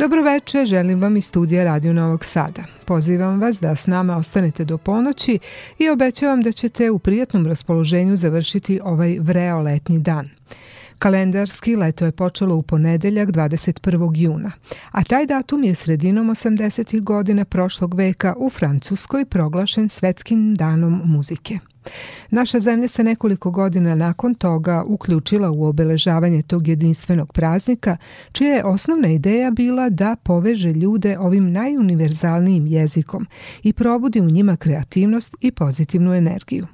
Dobroveče, želim vam iz studija Radio Novog Sada. Pozivam vas da s nama ostanete do ponoći i obećavam da ćete u prijatnom raspoloženju završiti ovaj vreo letnji dan. Kalendarski leto je počelo u ponedeljak 21. juna, a taj datum je sredinom 80. godina prošlog veka u Francuskoj proglašen svetskim danom muzike. Naša zemlja se nekoliko godina nakon toga uključila u obeležavanje tog jedinstvenog praznika, čija je osnovna ideja bila da poveže ljude ovim najuniverzalnijim jezikom i probudi u njima kreativnost i pozitivnu energiju.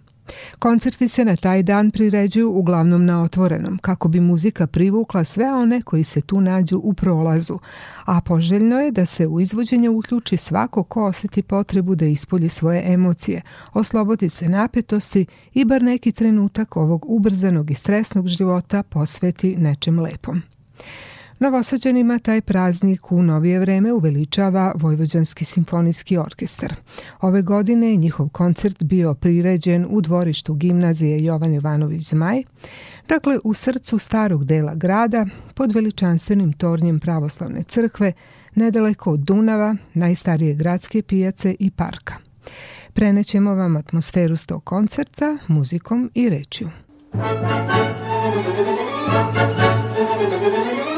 Koncerti se na taj dan priređuju uglavnom na otvorenom, kako bi muzika privukla sve one koji se tu nađu u prolazu, a poželjno je da se u izvođenje uključi svako ko oseti potrebu da ispolji svoje emocije, oslobodi se napetosti i bar neki trenutak ovog ubrzanog i stresnog života posveti nečem lepom. Novosađanima taj praznik u novije vreme uveličava Vojvođanski simfonijski orkestar. Ove godine njihov koncert bio priređen u dvorištu gimnazije Jovan Jovanović Zmaj, dakle u srcu starog dela grada, pod veličanstvenim tornjem pravoslavne crkve, nedaleko od Dunava, najstarije gradske pijace i parka. Prenećemo vam atmosferu sto koncerta, muzikom i rečju. You.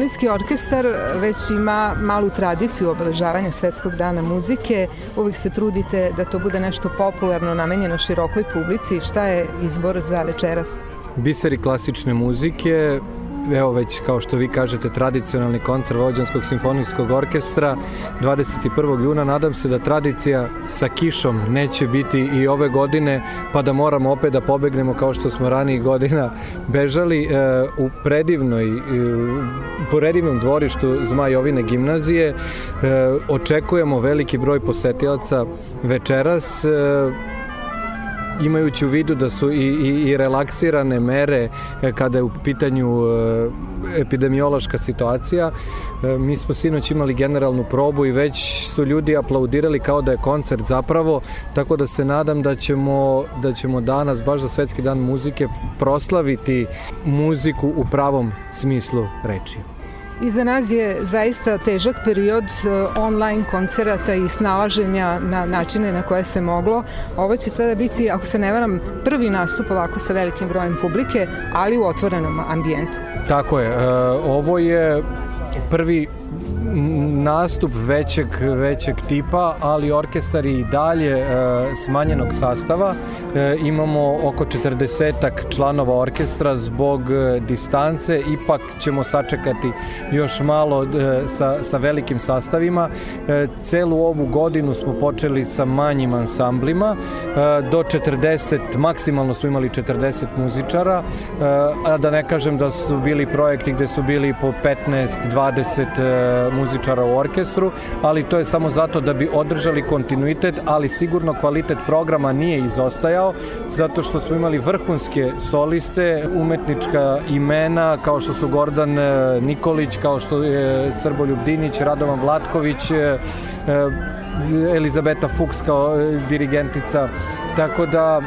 Simfonijski orkestar već ima malu tradiciju obeležavanja Svetskog dana muzike. Uvijek se trudite da to bude nešto popularno, namenjeno širokoj publici. Šta je izbor za večeras? Biseri klasične muzike, evo već kao što vi kažete tradicionalni koncert Vođanskog simfonijskog orkestra 21. juna nadam se da tradicija sa kišom neće biti i ove godine pa da moramo opet da pobegnemo kao što smo ranijih godina bežali e, u predivnoj e, u predivnom dvorištu Zmajovine gimnazije e, očekujemo veliki broj posetilaca večeras imajući u vidu da su i, i, i relaksirane mere e, kada je u pitanju e, epidemiološka situacija. E, mi smo sinoć imali generalnu probu i već su ljudi aplaudirali kao da je koncert zapravo, tako da se nadam da ćemo, da ćemo danas, baš za Svetski dan muzike, proslaviti muziku u pravom smislu reči. Iza nas je zaista težak period e, online koncerata i snalaženja na načine na koje se moglo. Ovo će sada biti, ako se ne varam, prvi nastup ovako sa velikim brojem publike, ali u otvorenom ambijentu. Tako je. E, ovo je prvi nastup većeg, većeg tipa, ali orkestar je i dalje e, smanjenog sastava. E, imamo oko 40 članova orkestra zbog e, distance, ipak ćemo sačekati još malo e, sa, sa velikim sastavima. E, celu ovu godinu smo počeli sa manjim ansamblima, e, do 40, maksimalno smo imali 40 muzičara, e, a da ne kažem da su bili projekti gde su bili po 15-20 e, muzičara u orkestru, ali to je samo zato da bi održali kontinuitet, ali sigurno kvalitet programa nije izostajao, zato što smo imali vrhunske soliste, umetnička imena, kao što su Gordan e, Nikolić, kao što je Srboljub Dinić, Radovan Vlatković, e, e, Elizabeta Fuchs kao dirigentica, tako da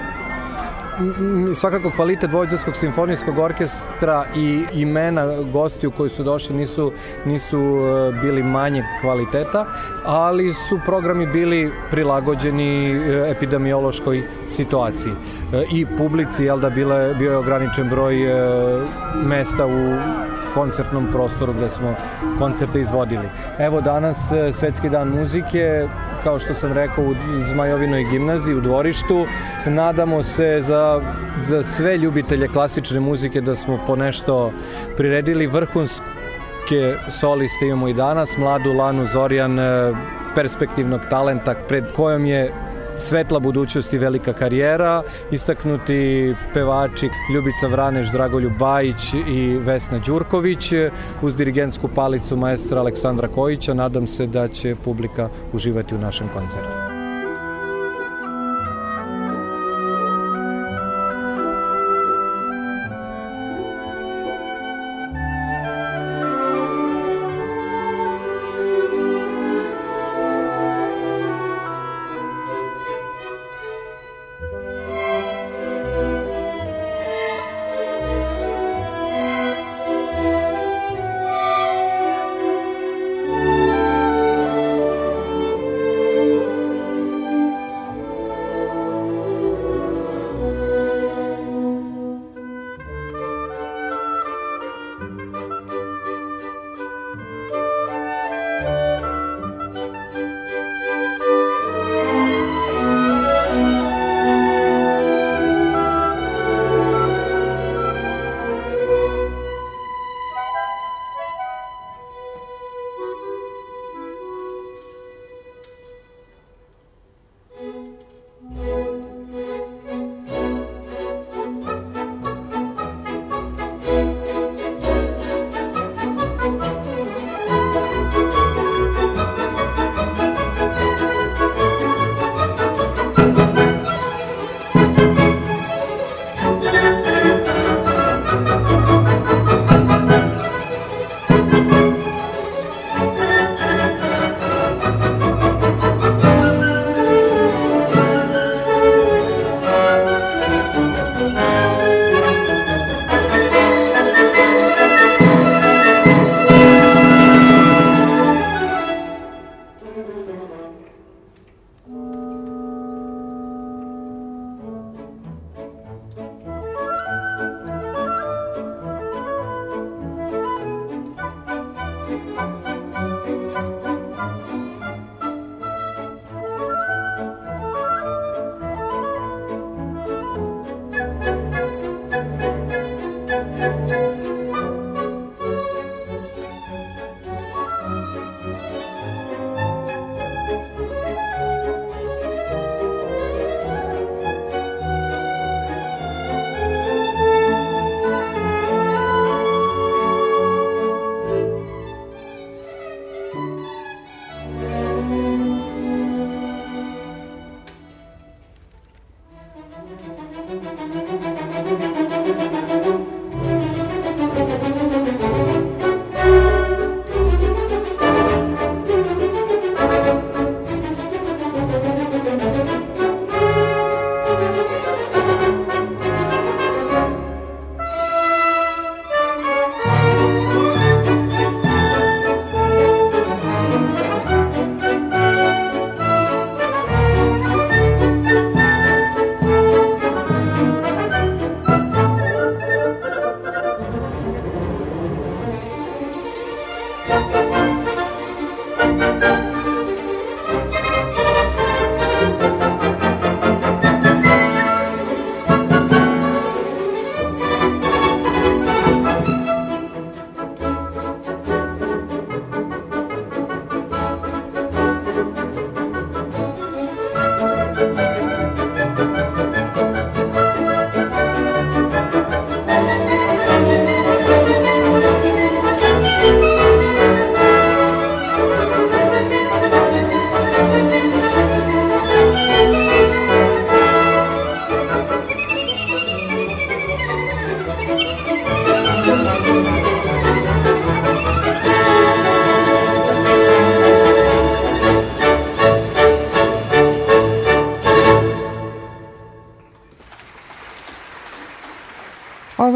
svakako kvalitet Vojvođanskog simfonijskog orkestra i imena gostiju koji su došli nisu, nisu e, bili manje kvaliteta, ali su programi bili prilagođeni e, epidemiološkoj situaciji. E, I publici, jel da, bile, bio je ograničen broj mesta u koncertnom prostoru gde smo koncerte izvodili. Evo danas Svetski dan muzike, kao što sam rekao u Zmajovinoj gimnaziji u dvorištu. Nadamo se za, za sve ljubitelje klasične muzike da smo po nešto priredili vrhunske soliste imamo i danas, mladu Lanu Zorjan, perspektivnog talenta pred kojom je svetla budućnost i velika karijera, istaknuti pevači Ljubica Vraneš, Dragoljub Bajić i Vesna Đurković uz dirigentsku palicu maestra Aleksandra Kojića. Nadam se da će publika uživati u našem koncertu.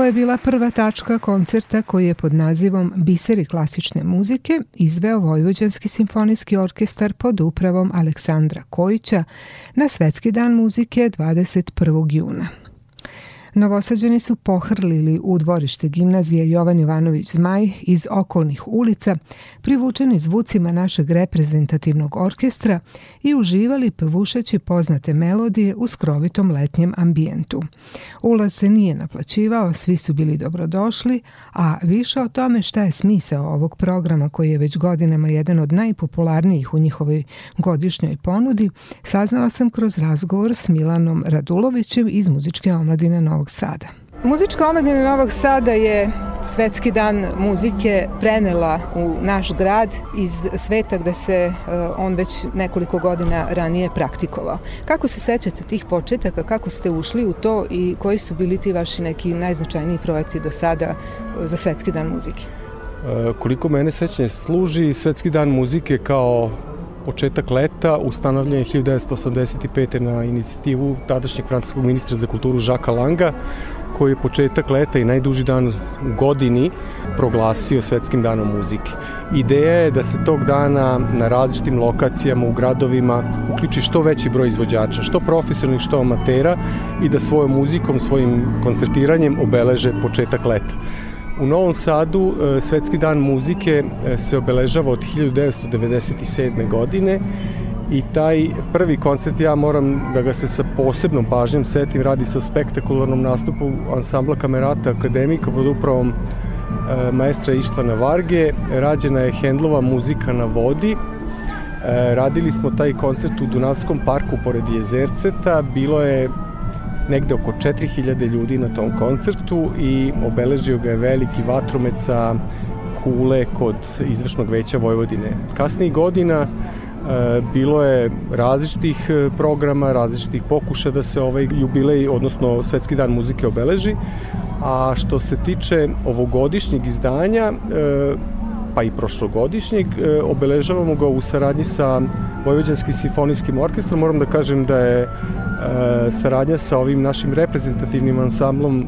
Je bila prva tačka koncerta koji je pod nazivom Biseri klasične muzike izveo Vojvođanski simfonijski orkestar pod upravom Aleksandra Kojića na Svetski dan muzike 21. juna. Novosađani su pohrlili u dvorište gimnazije Jovan Ivanović Zmaj iz okolnih ulica, privučeni zvucima našeg reprezentativnog orkestra i uživali pevušeći poznate melodije u skrovitom letnjem ambijentu. Ulaz se nije naplaćivao, svi su bili dobrodošli, a više o tome šta je smisao ovog programa koji je već godinama jedan od najpopularnijih u njihovoj godišnjoj ponudi, saznala sam kroz razgovor s Milanom Radulovićem iz muzičke omladine Novog Sada. Muzička omladina Novog Sada je Svetski dan muzike prenela u naš grad iz sveta gde se uh, on već nekoliko godina ranije praktikovao. Kako se sećate tih početaka, kako ste ušli u to i koji su bili ti vaši neki najznačajniji projekti do sada uh, za Svetski dan muzike? Uh, koliko mene sećanje služi, Svetski dan muzike kao početak leta ustanovljen je 1985. na inicijativu tadašnjeg francuskog ministra za kulturu Žaka Langa koji je početak leta i najduži dan u godini proglasio Svetskim danom muzike. Ideja je da se tog dana na različitim lokacijama u gradovima uključi što veći broj izvođača, što profesionalnih, što amatera i da svojom muzikom, svojim koncertiranjem obeleže početak leta. U Novom Sadu e, Svetski dan muzike e, se obeležava od 1997. godine i taj prvi koncert ja moram da ga se sa posebnom pažnjom setim, radi sa spektakularnom nastupu ansambla Kamerata Akademika pod upravom e, maestra Ištvana Varge, rađena je Hendlova muzika na vodi, e, radili smo taj koncert u Dunavskom parku pored Jezerceta, bilo je negde oko 4000 ljudi na tom koncertu i obeležio ga je veliki vatromet kule kod izvršnog veća Vojvodine. Kasnijih godina bilo je različitih e, programa, različitih pokuša da se ovaj jubilej, odnosno Svetski dan muzike obeleži, a što se tiče ovogodišnjeg izdanja, e, pa i prošlogodišnjeg, obeležavamo ga u saradnji sa Vojvođanskim simfonijskim orkestrom. Moram da kažem da je saradnja sa ovim našim reprezentativnim ansamblom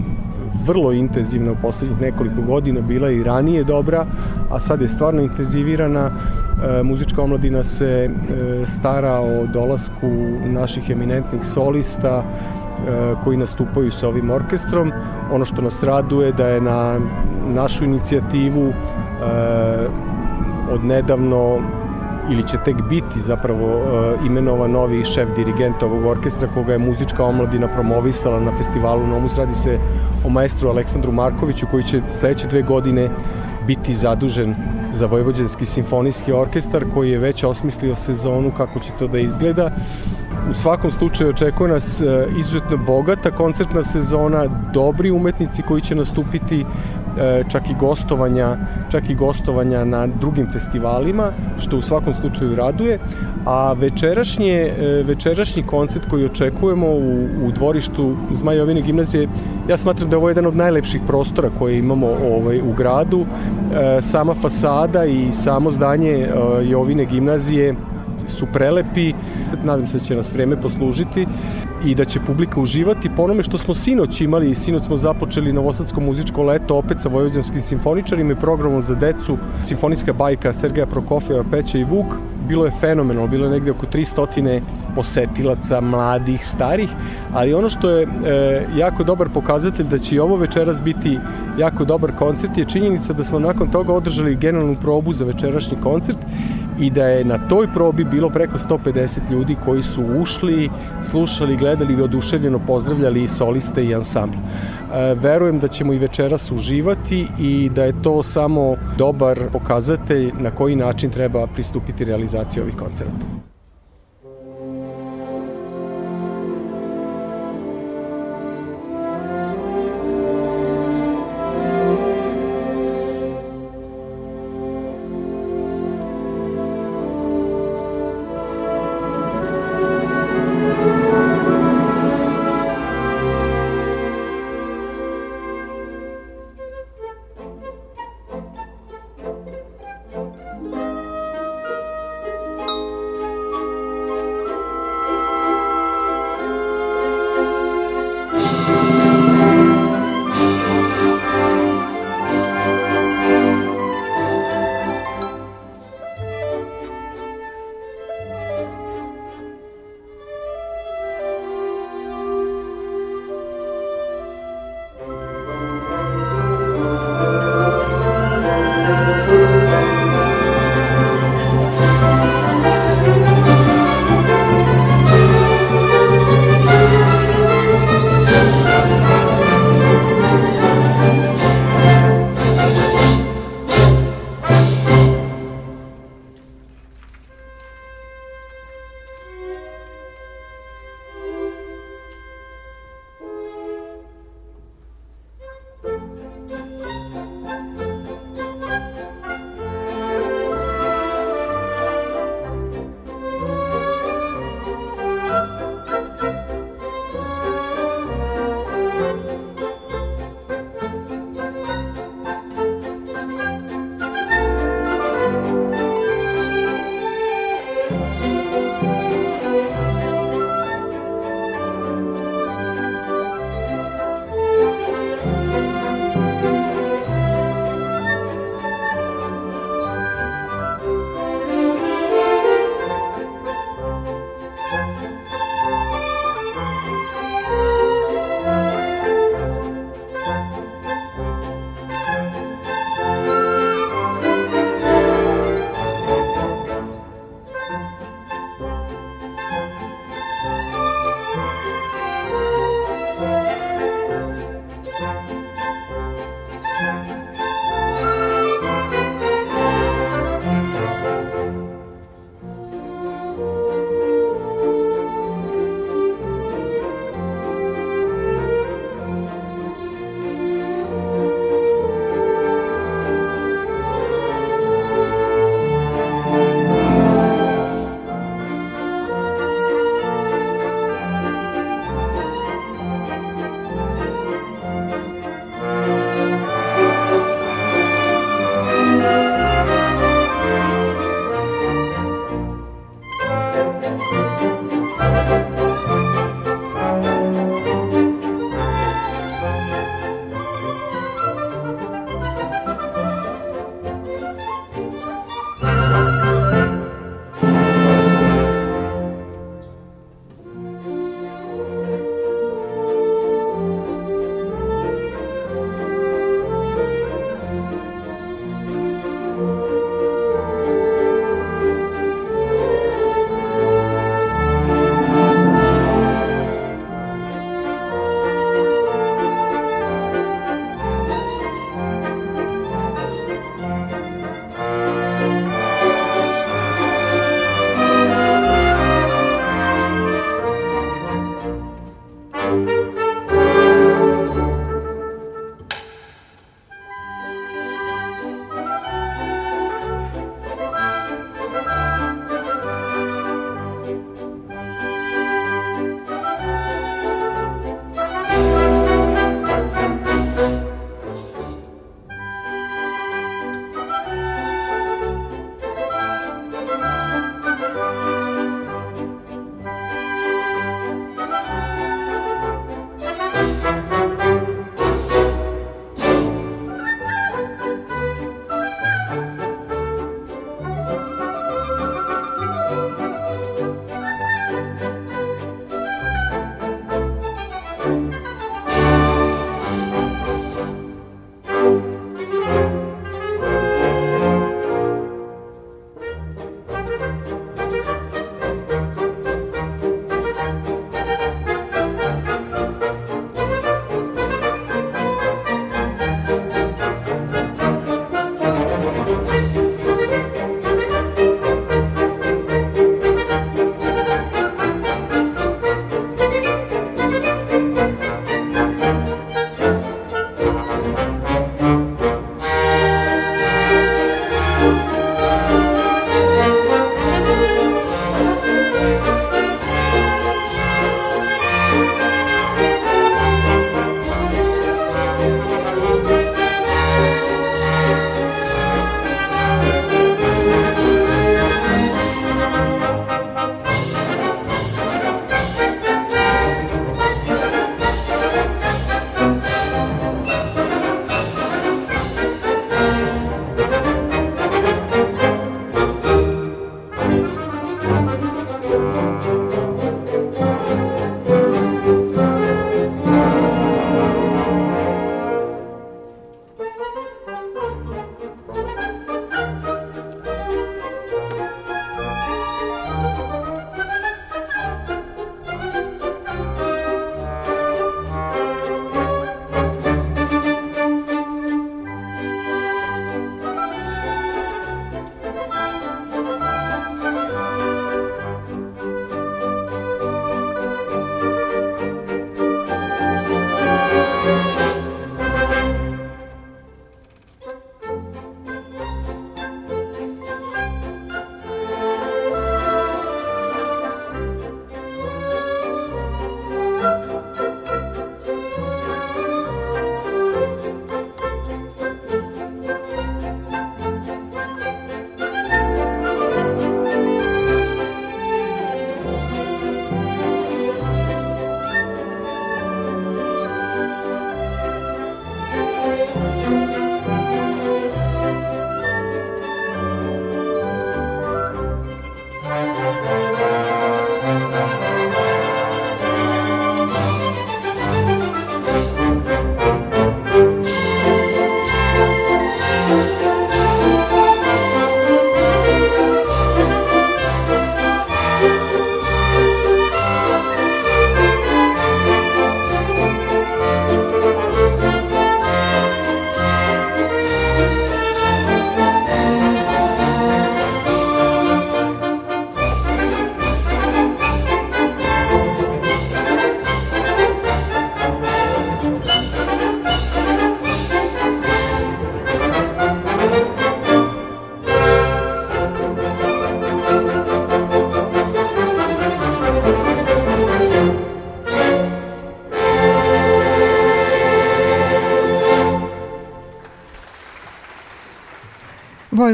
vrlo intenzivna u poslednjih nekoliko godina, bila i ranije dobra, a sad je stvarno intenzivirana. E, muzička omladina se e, stara o dolasku naših eminentnih solista, e, koji nastupaju sa ovim orkestrom. Ono što nas raduje da je na našu inicijativu od nedavno ili će tek biti zapravo imenovan novi šef dirigent ovog orkestra koga je muzička omladina promovisala na festivalu Nomus. Radi se o maestru Aleksandru Markoviću koji će sledeće dve godine biti zadužen za Vojvođanski simfonijski orkestar koji je već osmislio sezonu kako će to da izgleda. U svakom slučaju očekuje nas e, izuzetno bogata koncertna sezona, dobri umetnici koji će nastupiti E, čak i gostovanja, čak i gostovanja na drugim festivalima, što u svakom slučaju raduje, a večerašnje, e, večerašnji koncert koji očekujemo u, u dvorištu Zmajovine gimnazije, ja smatram da je ovo jedan od najlepših prostora koje imamo ovaj, u gradu. Sama fasada i samo zdanje Jovine gimnazije su prelepi, nadam se da će nas vreme poslužiti i da će publika uživati po onome što smo sinoć imali, sinoć smo započeli Novosadsko muzičko leto opet sa vojvođanskim simfoničarima i programom za decu, simfonijska bajka Sergeja Prokofjeva, Peća i Vuk, bilo je fenomenalno, bilo je negde oko 300 posetilaca, mladih, starih, ali ono što je e, jako dobar pokazatelj da će i ovo večeras biti jako dobar koncert je činjenica da smo nakon toga održali generalnu probu za večerašnji koncert i da je na toj probi bilo preko 150 ljudi koji su ušli, slušali, gledali i oduševljeno pozdravljali soliste i ansambl. E, verujem da ćemo i večeras uživati i da je to samo dobar pokazatelj na koji način treba pristupiti realizaciji ovih koncerta.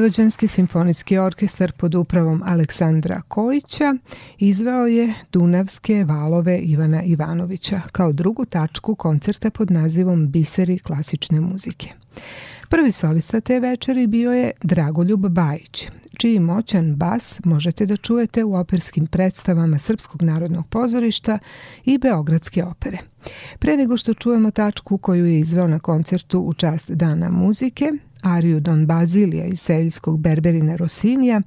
Vojvođanski simfonijski orkestar pod upravom Aleksandra Kojića izveo je Dunavske valove Ivana Ivanovića kao drugu tačku koncerta pod nazivom Biseri klasične muzike. Prvi solista te večeri bio je Dragoljub Bajić, čiji moćan bas možete da čujete u operskim predstavama Srpskog narodnog pozorišta i Beogradske opere. Pre nego što čujemo tačku koju je izveo na koncertu u čast Dana muzike, ariju Don Bazilija iz seljskog Berberina Rosinija,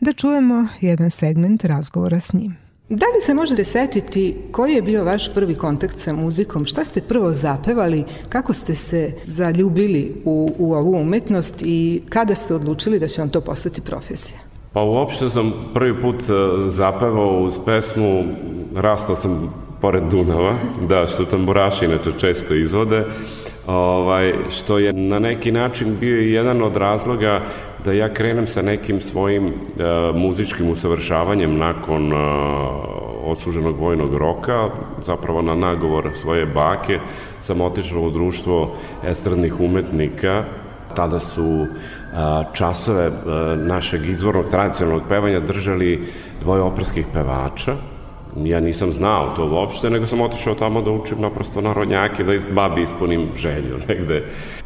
da čujemo jedan segment razgovora s njim. Da li se možete setiti koji je bio vaš prvi kontakt sa muzikom? Šta ste prvo zapevali? Kako ste se zaljubili u, u ovu umetnost i kada ste odlučili da će vam to postati profesija? Pa uopšte sam prvi put e, zapevao uz pesmu Rastao sam pored Dunava, da, što tamburaši inače često izvode, ovaj, što je na neki način bio i jedan od razloga da ja krenem sa nekim svojim uh, muzičkim usavršavanjem nakon uh, odsluženog vojnog roka, zapravo na nagovor svoje bake, sam otišao u društvo estradnih umetnika, tada su uh, časove našeg izvornog tradicionalnog pevanja držali dvoje operskih pevača, ja nisam znao to uopšte, nego sam otišao tamo da učim naprosto narodnjake, da babi ispunim želju negde.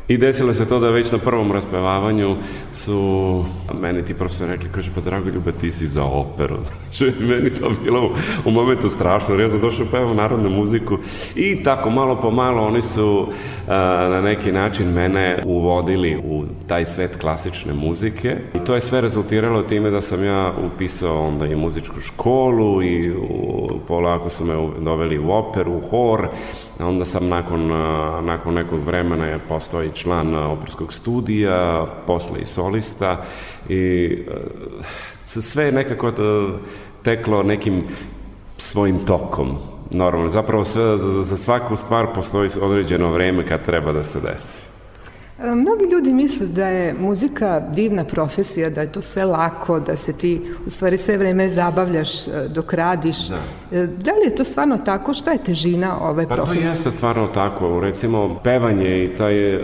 I desilo se to da već na prvom raspevavanju su meni ti profesor rekli, kaže, pa drago ljube, ti si za operu. Znači, meni to bilo u, momentu strašno, jer ja sam došao pevam narodnu muziku. I tako malo po malo oni su a, na neki način mene uvodili u taj svet klasične muzike. I to je sve rezultiralo time da sam ja upisao onda i muzičku školu i u, polako su me doveli u operu, u hor, onda sam nakon, nakon nekog vremena je postao i član operskog studija, posle i solista i sve je nekako teklo nekim svojim tokom normalno. Zapravo sve, za, za svaku stvar postoji određeno vreme kad treba da se desi. E, mnogi ljudi misle da je muzika divna profesija, da je to sve lako, da se ti u stvari sve vreme zabavljaš e, dok radiš. Da. E, da li je to stvarno tako? Šta je težina ove pa profesije? Pa to jeste stvarno tako. Recimo, pevanje i taj uh,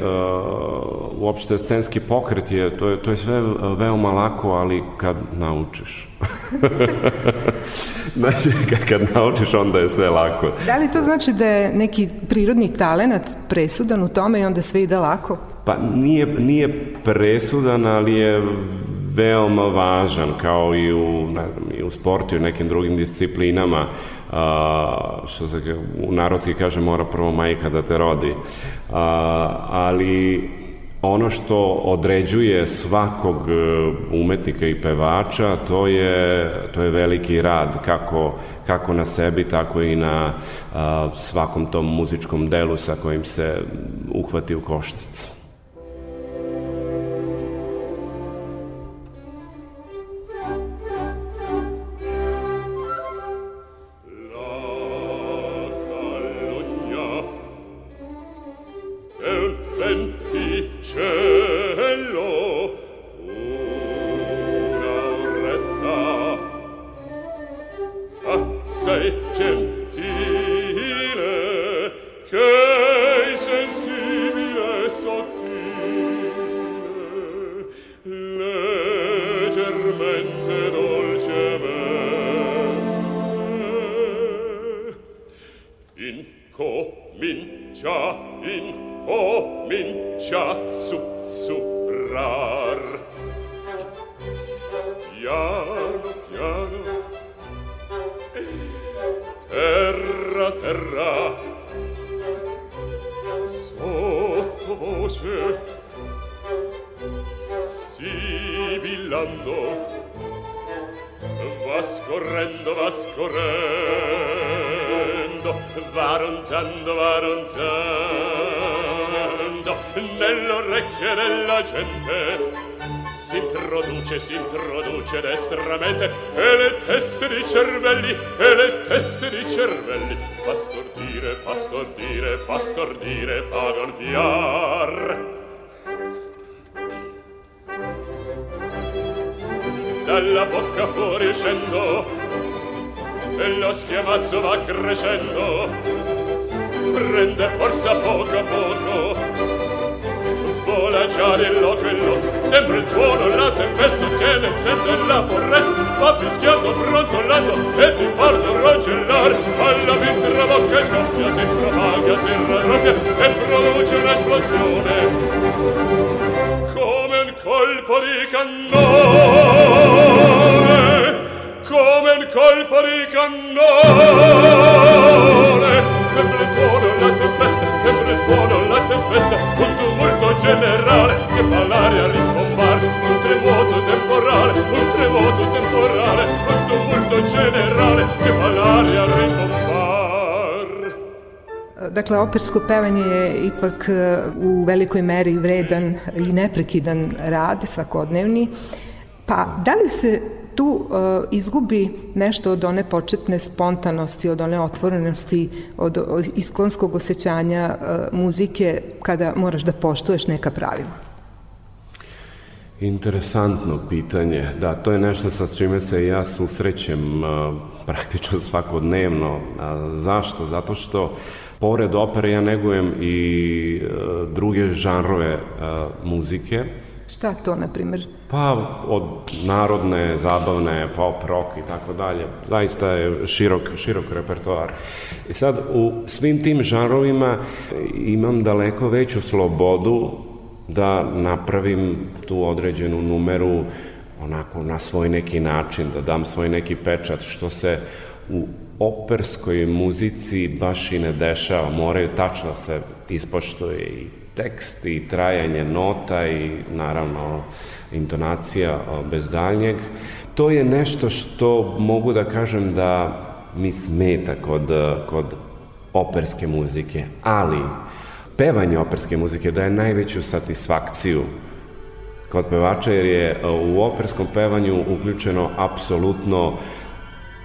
uopšte scenski pokret je, to je, to je sve veoma lako, ali kad naučiš. znači, kad naučiš, onda je sve lako. Da li to znači da je neki prirodni talenat presudan u tome i onda sve ide lako? Pa nije, nije presudan, ali je veoma važan, kao i u, ne znam, i u sportu i u nekim drugim disciplinama. A, što se u narodski kaže mora prvo majka da te rodi. A, ali ono što određuje svakog e, umetnika i pevača, to je, to je veliki rad, kako, kako na sebi, tako i na a, svakom tom muzičkom delu sa kojim se uhvati u košticu. Velikoj meri vredan i neprekidan rad svakodnevni. Pa, da li se tu uh, izgubi nešto od one početne spontanosti, od one otvorenosti, od, od iskonskog osjećanja uh, muzike kada moraš da poštuješ neka pravila? Interesantno pitanje. Da, to je nešto sa čime se ja susrećem uh, praktično svakodnevno. A, zašto? Zato što pored opere ja negujem i uh, druge žanrove uh, muzike. Šta to, na primjer? Pa od narodne, zabavne, pop, rock i tako dalje. Zaista je širok, širok repertoar. I sad u svim tim žanrovima imam daleko veću slobodu da napravim tu određenu numeru onako na svoj neki način, da dam svoj neki pečat, što se u operskoj muzici baš i ne dešava. Moraju tačno se ispoštuje i tekst i trajanje nota i naravno intonacija bez daljnjeg. To je nešto što mogu da kažem da mi smeta kod, kod operske muzike, ali pevanje operske muzike daje najveću satisfakciju kod pevača jer je u operskom pevanju uključeno apsolutno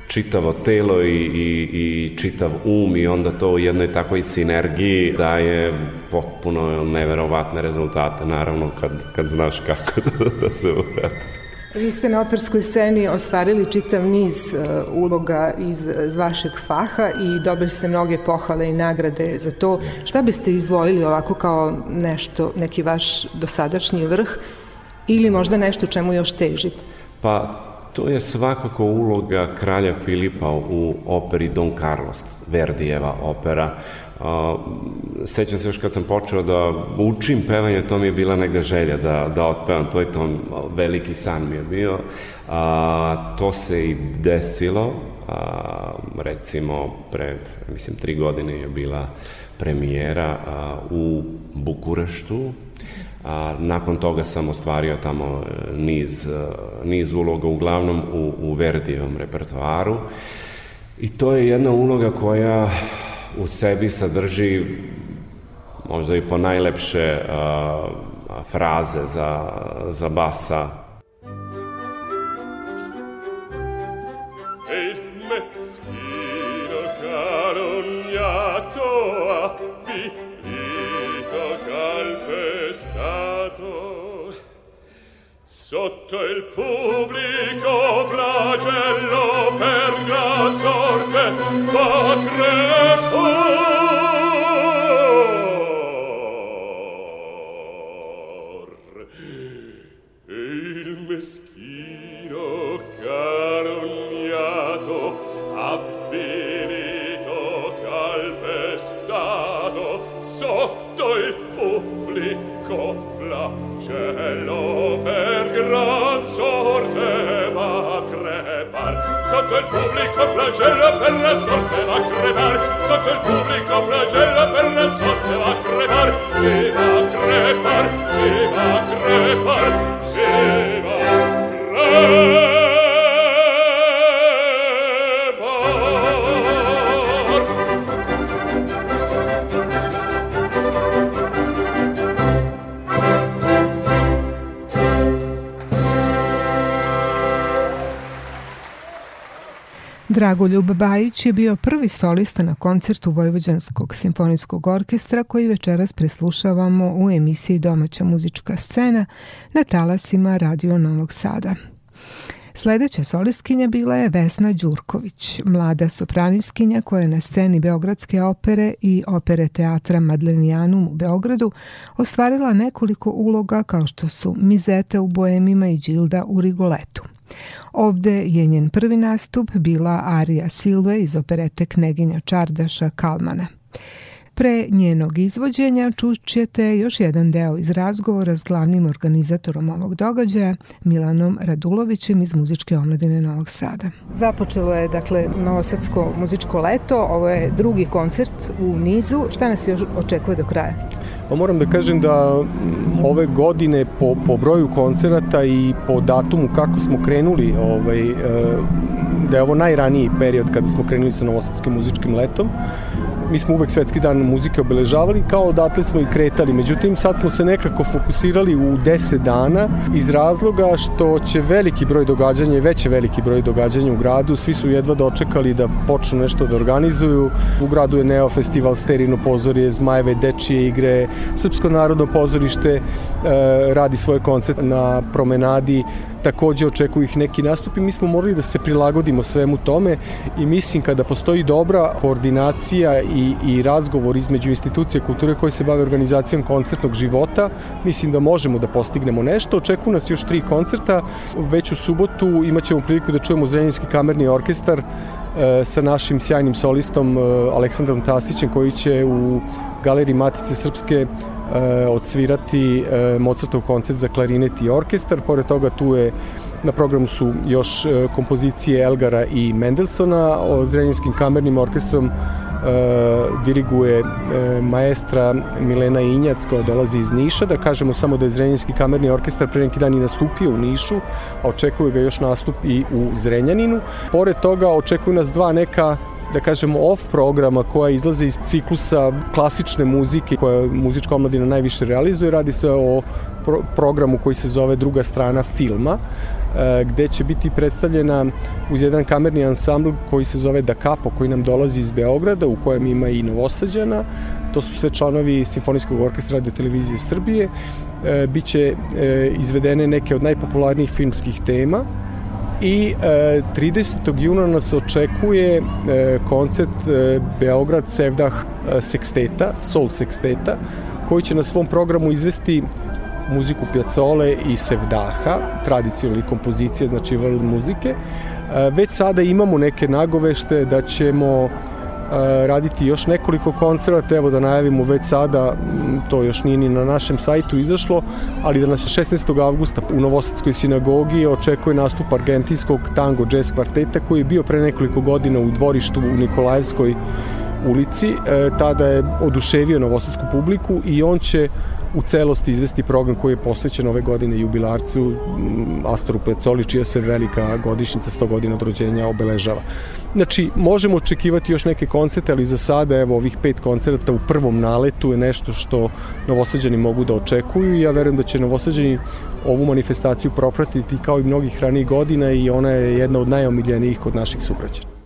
čitavo telo i, i, i čitav um i onda to u jednoj takvoj sinergiji daje potpuno neverovatne rezultate, naravno kad, kad znaš kako da, da se uradi. Vi ste na operskoj sceni ostvarili čitav niz uh, uloga iz, iz vašeg faha i dobili ste mnoge pohvale i nagrade za to. Šta biste izvojili ovako kao nešto, neki vaš dosadašnji vrh ili možda nešto čemu još težite? Pa To je svakako uloga kralja Filipa u operi Don Carlos, Verdijeva opera. Sećam se još kad sam počeo da učim pevanje, to mi je bila neka želja da, da otpevam, to je to veliki san mi je bio. A, to se i desilo, a, recimo pre, mislim, tri godine je bila premijera a, u Bukureštu, a nakon toga sam ostvario tamo e, niz, e, niz uloga, uglavnom u, u Verdijevom repertoaru. I to je jedna uloga koja u sebi sadrži možda i po najlepše a, fraze za, za basa Sotto il pubblico flagello per gran sorte fa crepor. cielo per gran sorte va a crepar. Sotto il pubblico flagello per la sorte va a crepar. Sotto il pubblico flagello per la sorte va a crepar. Si va a crepar si va a crepar. Dragoljub Bajić je bio prvi solista na koncertu Vojvođanskog simfonijskog orkestra koji večeras preslušavamo u emisiji Domaća muzička scena na talasima Radio Novog Sada. Sledeća solistkinja bila je Vesna Đurković, mlada sopraniskinja koja je na sceni Beogradske opere i opere teatra Madlenijanum u Beogradu ostvarila nekoliko uloga kao što su Mizeta u Boemima i Đilda u Rigoletu. Ovde je njen prvi nastup bila Arija Silve iz operete Kneginja Čardaša Kalmana. Pre njenog izvođenja čućete još jedan deo iz razgovora s glavnim organizatorom ovog događaja, Milanom Radulovićem iz Muzičke omladine Novog Sada. Započelo je, dakle, Novosadsko muzičko leto, ovo je drugi koncert u nizu. Šta nas još očekuje do kraja? Pa moram da kažem da ove godine po, po broju koncerata i po datumu kako smo krenuli, ovaj, e, da je ovo najraniji period kada smo krenuli sa Novosadskim muzičkim letom, mi smo uvek svetski dan muzike obeležavali, kao odatle smo i kretali. Međutim, sad smo se nekako fokusirali u 10 dana iz razloga što će veliki broj događanja veće veliki broj događanja u gradu. Svi su jedva dočekali da počnu nešto da organizuju. U gradu je Neo festival, Sterino pozorje, Zmajeve dečije igre, Srpsko narodno pozorište radi svoje koncert na promenadi takođe očekuju ih neki nastupi. Mi smo morali da se prilagodimo svemu tome i mislim kada postoji dobra koordinacija i, i razgovor između institucija kulture koje se bave organizacijom koncertnog života, mislim da možemo da postignemo nešto. Očekuju nas još tri koncerta. Već u subotu imaćemo priliku da čujemo Zrenjinski kamerni orkestar e, sa našim sjajnim solistom e, Aleksandrom Tasićem koji će u Galeriji Matice Srpske e, odsvirati e, Mozartov koncert za klarinet i orkestar. Pored toga tu je Na programu su još e, kompozicije Elgara i Mendelsona, o Zrenjinskim kamernim orkestrom e, diriguje e, maestra Milena Injac koja dolazi iz Niša, da kažemo samo da je Zrenjinski kamerni orkestar pre neki dan i nastupio u Nišu, a očekuje ga još nastup i u Zrenjaninu. Pored toga očekuju nas dva neka da kažemo off programa koja izlaze iz ciklusa klasične muzike koja muzička omladina najviše realizuje. Radi se o pro programu koji se zove Druga strana filma e, gde će biti predstavljena uz jedan kamerni ansambl koji se zove Da Capo, koji nam dolazi iz Beograda, u kojem ima i Novosađana. To su sve članovi Simfonijskog orkestra radio televizije Srbije. E, biće e, izvedene neke od najpopularnijih filmskih tema i e, 30. juna nas očekuje e, koncert e, Beograd Sevdah e, Sexteta, Soul Sexteta, koji će na svom programu izvesti muziku Piazzole i Sevdaha, tradicionalne kompozicije, znači world muzike. E, već sada imamo neke nagovešte da ćemo raditi još nekoliko koncerta, evo da najavimo već sada, to još nije ni na našem sajtu izašlo, ali da nas 16. avgusta u Novosadskoj sinagogi očekuje nastup argentinskog tango jazz kvarteta koji je bio pre nekoliko godina u dvorištu u Nikolajevskoj ulici. E, tada je oduševio novosadsku publiku i on će u celosti izvesti program koji je posvećen ove godine jubilarcu Astoru Pecoli, čija se velika godišnjica 100 godina od rođenja obeležava. Znači, možemo očekivati još neke koncerte, ali za sada, evo, ovih pet koncerta u prvom naletu je nešto što novosađani mogu da očekuju i ja verujem da će novosađani ovu manifestaciju propratiti kao i mnogih ranijih godina i ona je jedna od najomiljenijih kod naših sugrađana.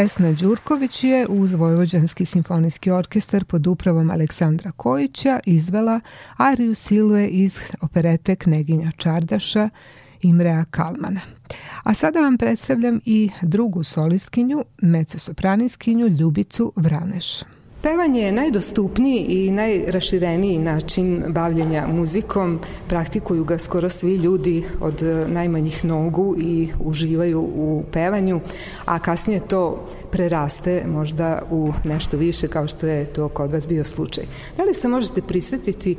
Vesna Đurković je uz Vojvođanski simfonijski orkestar pod upravom Aleksandra Kojića izvela Ariju Silve iz operete Kneginja Čardaša Imrea Kalmana. A sada vam predstavljam i drugu solistkinju, mecosopraniskinju Ljubicu Vraneš. Pevanje je najdostupniji i najrašireniji način bavljenja muzikom. Praktikuju ga skoro svi ljudi od najmanjih nogu i uživaju u pevanju, a kasnije to preraste možda u nešto više kao što je to kod vas bio slučaj. Da li se možete prisetiti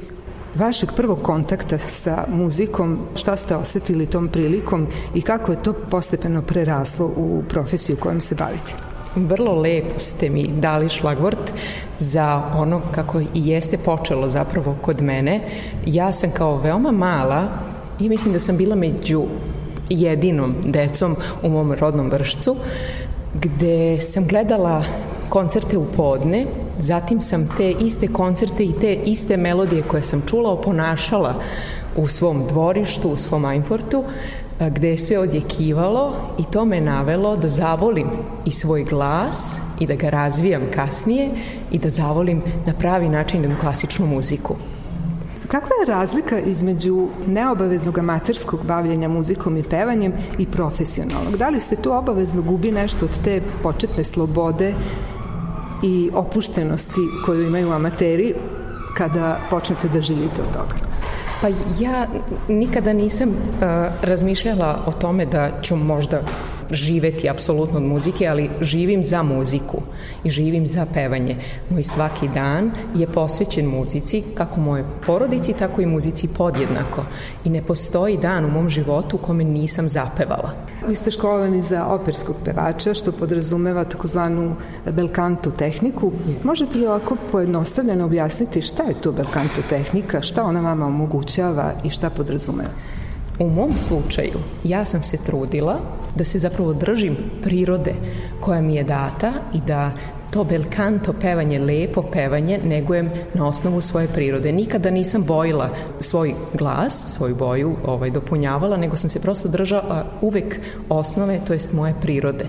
vašeg prvog kontakta sa muzikom, šta ste osetili tom prilikom i kako je to postepeno preraslo u profesiju kojom se bavite? Vrlo lepo ste mi dali šlagvort za ono kako i jeste počelo zapravo kod mene. Ja sam kao veoma mala i mislim da sam bila među jedinom decom u mom rodnom vršcu, gde sam gledala koncerte u podne, zatim sam te iste koncerte i te iste melodije koje sam čula oponašala u svom dvorištu, u svom Einfortu, gde sve odjekivalo i to me navelo da zavolim i svoj glas i da ga razvijam kasnije i da zavolim na pravi način klasičnu muziku. Kakva je razlika između neobaveznog amaterskog bavljenja muzikom i pevanjem i profesionalnog? Da li se tu obavezno gubi nešto od te početne slobode i opuštenosti koju imaju amateri kada počnete da živite od toga? Pa ja nikada nisam uh, razmišljala o tome da ću možda živeti apsolutno od muzike, ali živim za muziku i živim za pevanje. Moj svaki dan je posvećen muzici, kako moje porodici, tako i muzici podjednako. I ne postoji dan u mom životu u kome nisam zapevala. Vi ste školovani za operskog pevača, što podrazumeva takozvanu belkantu tehniku. Možete li ovako pojednostavljeno objasniti šta je to belkantu tehnika, šta ona vama omogućava i šta podrazumeva? U mom slučaju ja sam se trudila da se zapravo držim prirode koja mi je data i da to belkanto pevanje, lepo pevanje, negujem na osnovu svoje prirode. Nikada nisam bojila svoj glas, svoju boju ovaj, dopunjavala, nego sam se prosto držala uvek osnove, to jest moje prirode.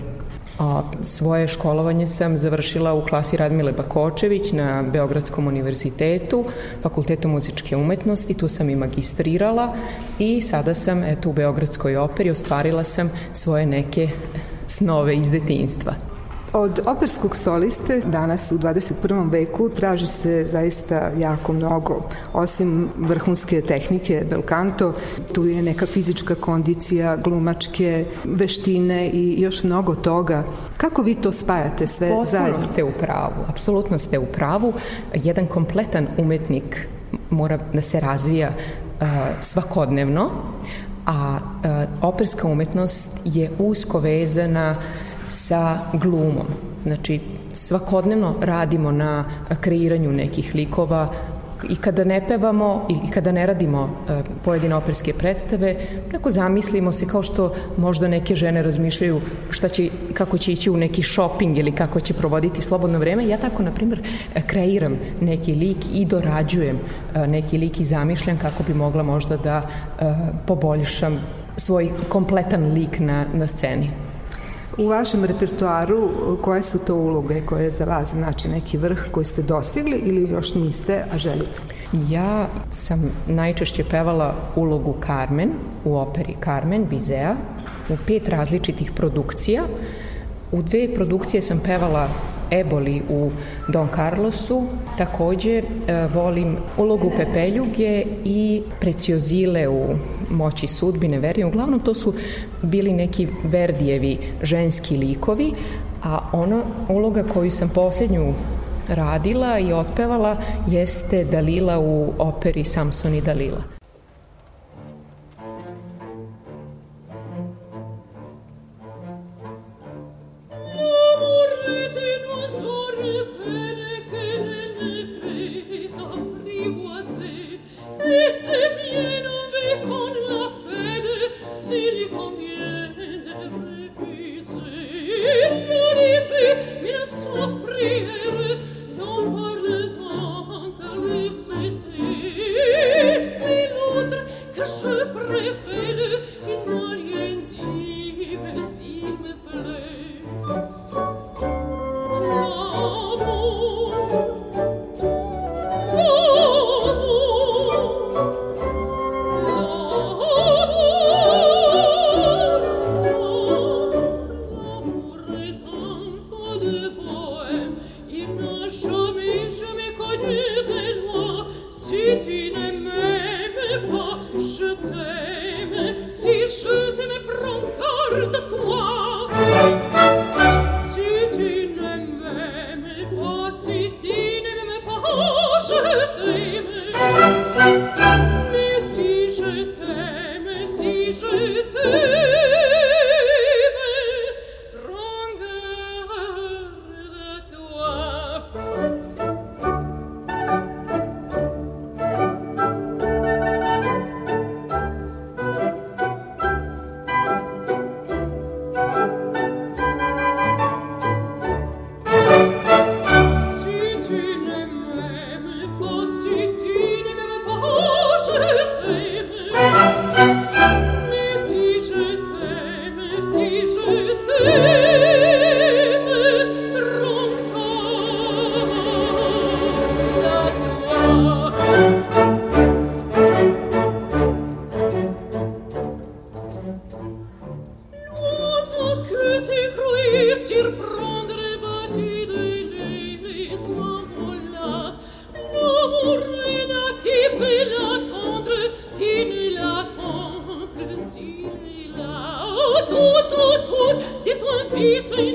A svoje školovanje sam završila u klasi Radmile Bakočević na Beogradskom univerzitetu, Fakultetu muzičke umetnosti, tu sam i magistrirala i sada sam eto u Beogradskoj operi ostvarila sam svoje neke snove iz detinjstva. Od operskog soliste danas u 21. veku traži se zaista jako mnogo. Osim vrhunske tehnike belkanto, tu je neka fizička kondicija, glumačke veštine i još mnogo toga. Kako vi to spajate sve Potpuno zajedno? ste u pravu, apsolutno ste u pravu. Jedan kompletan umetnik mora da se razvija uh, svakodnevno, a uh, operska umetnost je usko vezana sa glumom. Znači, svakodnevno radimo na kreiranju nekih likova, i kada ne pevamo i kada ne radimo e, pojedine operske predstave, neko zamislimo se kao što možda neke žene razmišljaju šta će, kako će ići u neki shopping ili kako će provoditi slobodno vreme. Ja tako, na primjer, kreiram neki lik i dorađujem e, neki lik i zamišljam kako bi mogla možda da e, poboljšam svoj kompletan lik na, na sceni. U vašem repertoaru koje su to uloge koje za vas znači neki vrh koji ste dostigli ili još niste, a želite? Ja sam najčešće pevala ulogu Carmen u operi Carmen Bizea u pet različitih produkcija. U dve produkcije sam pevala Eboli u Don Carlosu. Takođe e, volim ulogu Pepeljuge i Preciozile u Moći sudbine Verije. Uglavnom to su bili neki Verdijevi ženski likovi, a ona uloga koju sam posljednju radila i otpevala jeste Dalila u operi Samson i Dalila. bitte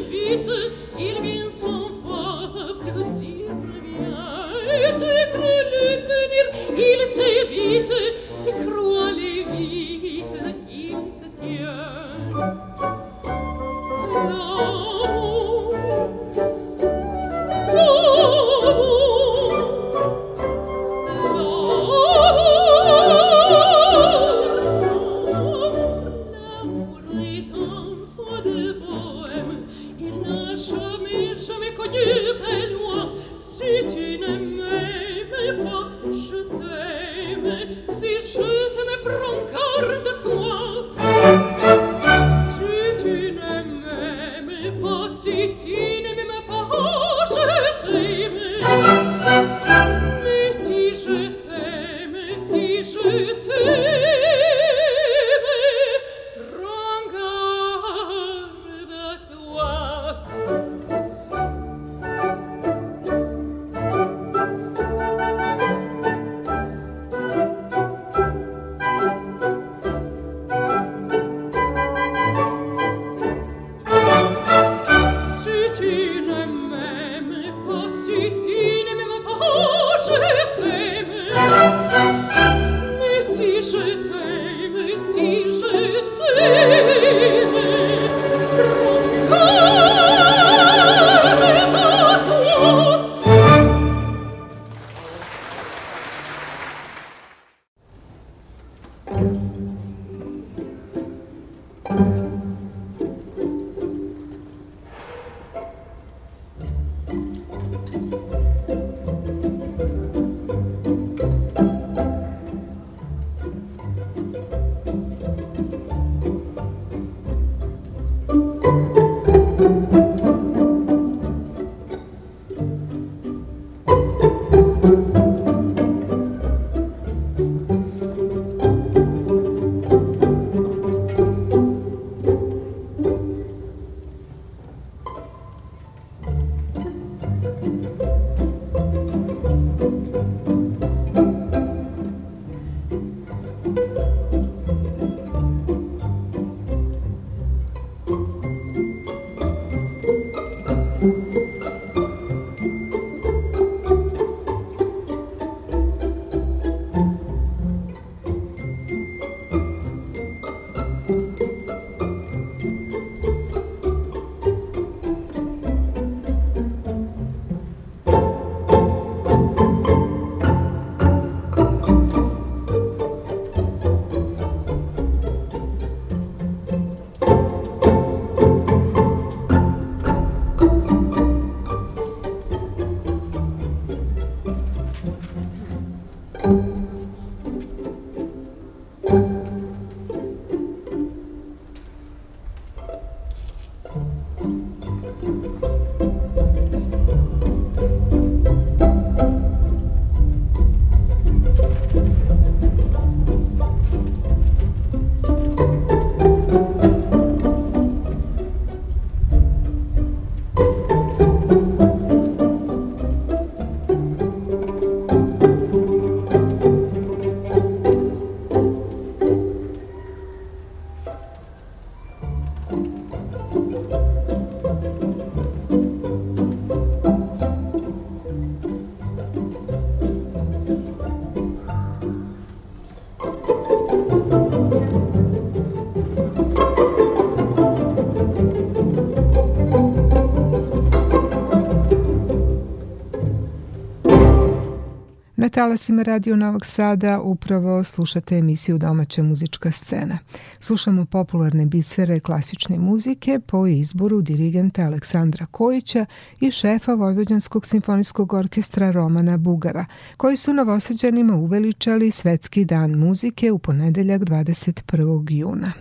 talasima Radio Novog Sada upravo slušate emisiju Domaća muzička scena. Slušamo popularne bisere klasične muzike po izboru dirigenta Aleksandra Kojića i šefa Vojvođanskog simfonijskog orkestra Romana Bugara, koji su novosađanima uveličali Svetski dan muzike u ponedeljak 21. juna.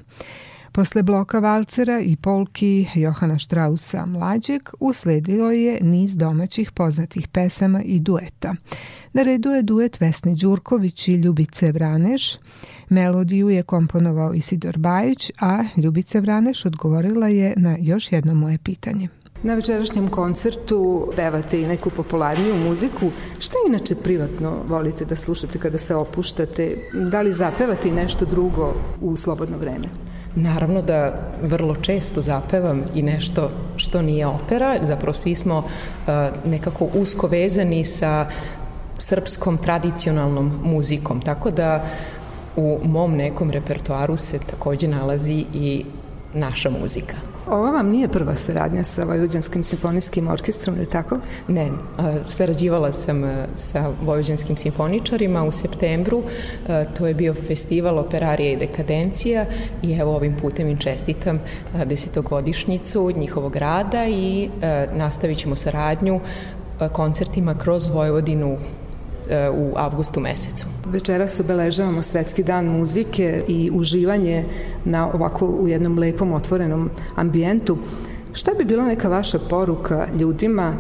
Posle bloka valcera i polki Johana Štrausa mlađeg usledilo je niz domaćih poznatih pesama i dueta. Na redu je duet Vesne Đurković i Ljubice Vraneš. Melodiju je komponovao Isidor Bajić, a Ljubica Vraneš odgovorila je na još jedno moje pitanje. Na večerašnjem koncertu pevate i neku popularniju muziku. Šta inače privatno volite da slušate kada se opuštate? Da li zapevate i nešto drugo u slobodno vreme? Naravno da vrlo često zapevam i nešto što nije opera, zapravo svi smo uh, nekako usko vezani sa srpskom tradicionalnom muzikom, tako da u mom nekom repertoaru se takođe nalazi i naša muzika. Ovo vam nije prva saradnja sa Vojvođanskim simfonijskim orkestrom, ili tako? Ne, sarađivala sam sa Vojvođanskim simfoničarima u septembru, to je bio festival Operarija i dekadencija i evo ovim putem im čestitam desetogodišnjicu njihovog rada i nastavit ćemo saradnju koncertima kroz Vojvodinu u avgustu mesecu. Večeras obeležavamo Svetski dan muzike i uživanje na ovako u jednom lepom otvorenom ambijentu. Šta bi bila neka vaša poruka ljudima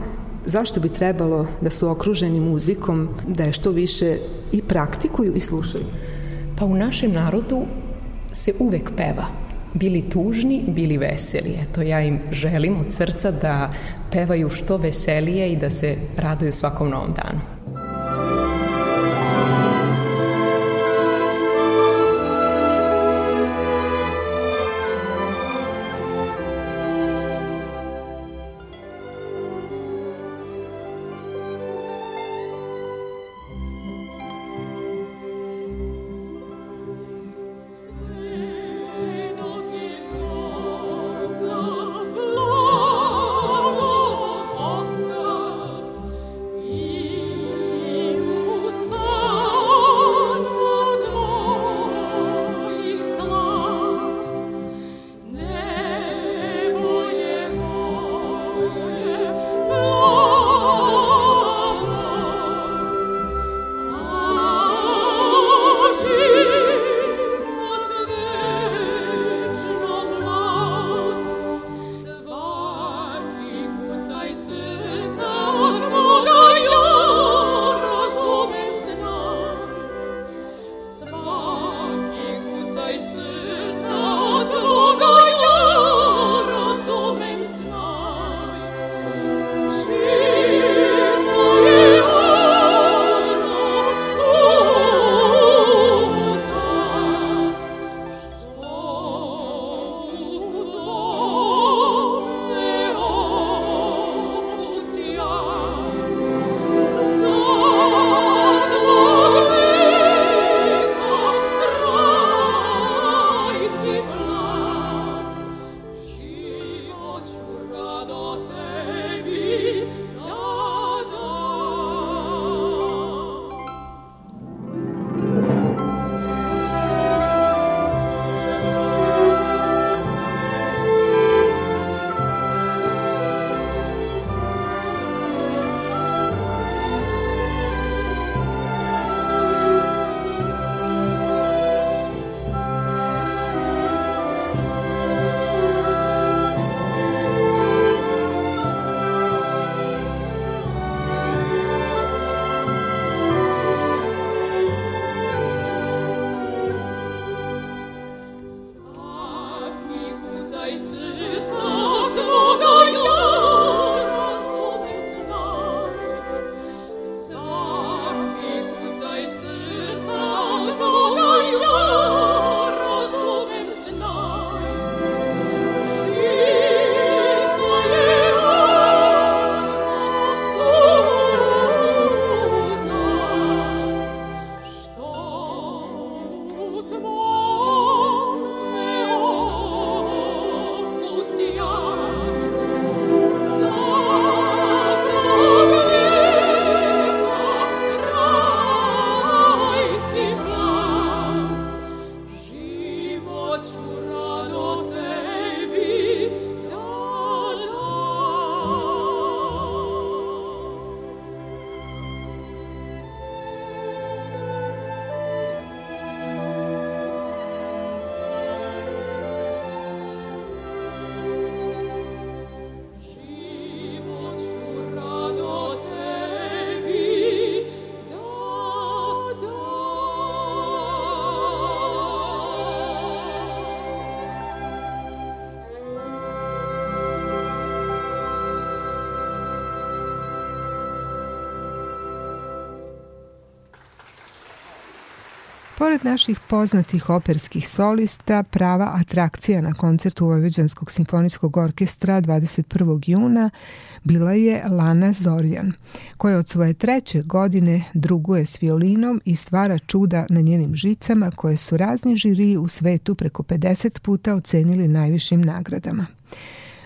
zašto bi trebalo da su okruženi muzikom, da je što više i praktikuju i slušaju? Pa u našem narodu se uvek peva. Bili tužni, bili veseli. Eto, ja im želim od srca da pevaju što veselije i da se raduju svakom novom danu. oh Pored naših poznatih operskih solista, prava atrakcija na koncertu Vojvođanskog simfonijskog orkestra 21. juna bila je Lana Zorjan, koja od svoje treće godine druguje s violinom i stvara čuda na njenim žicama koje su razni žiri u svetu preko 50 puta ocenili najvišim nagradama.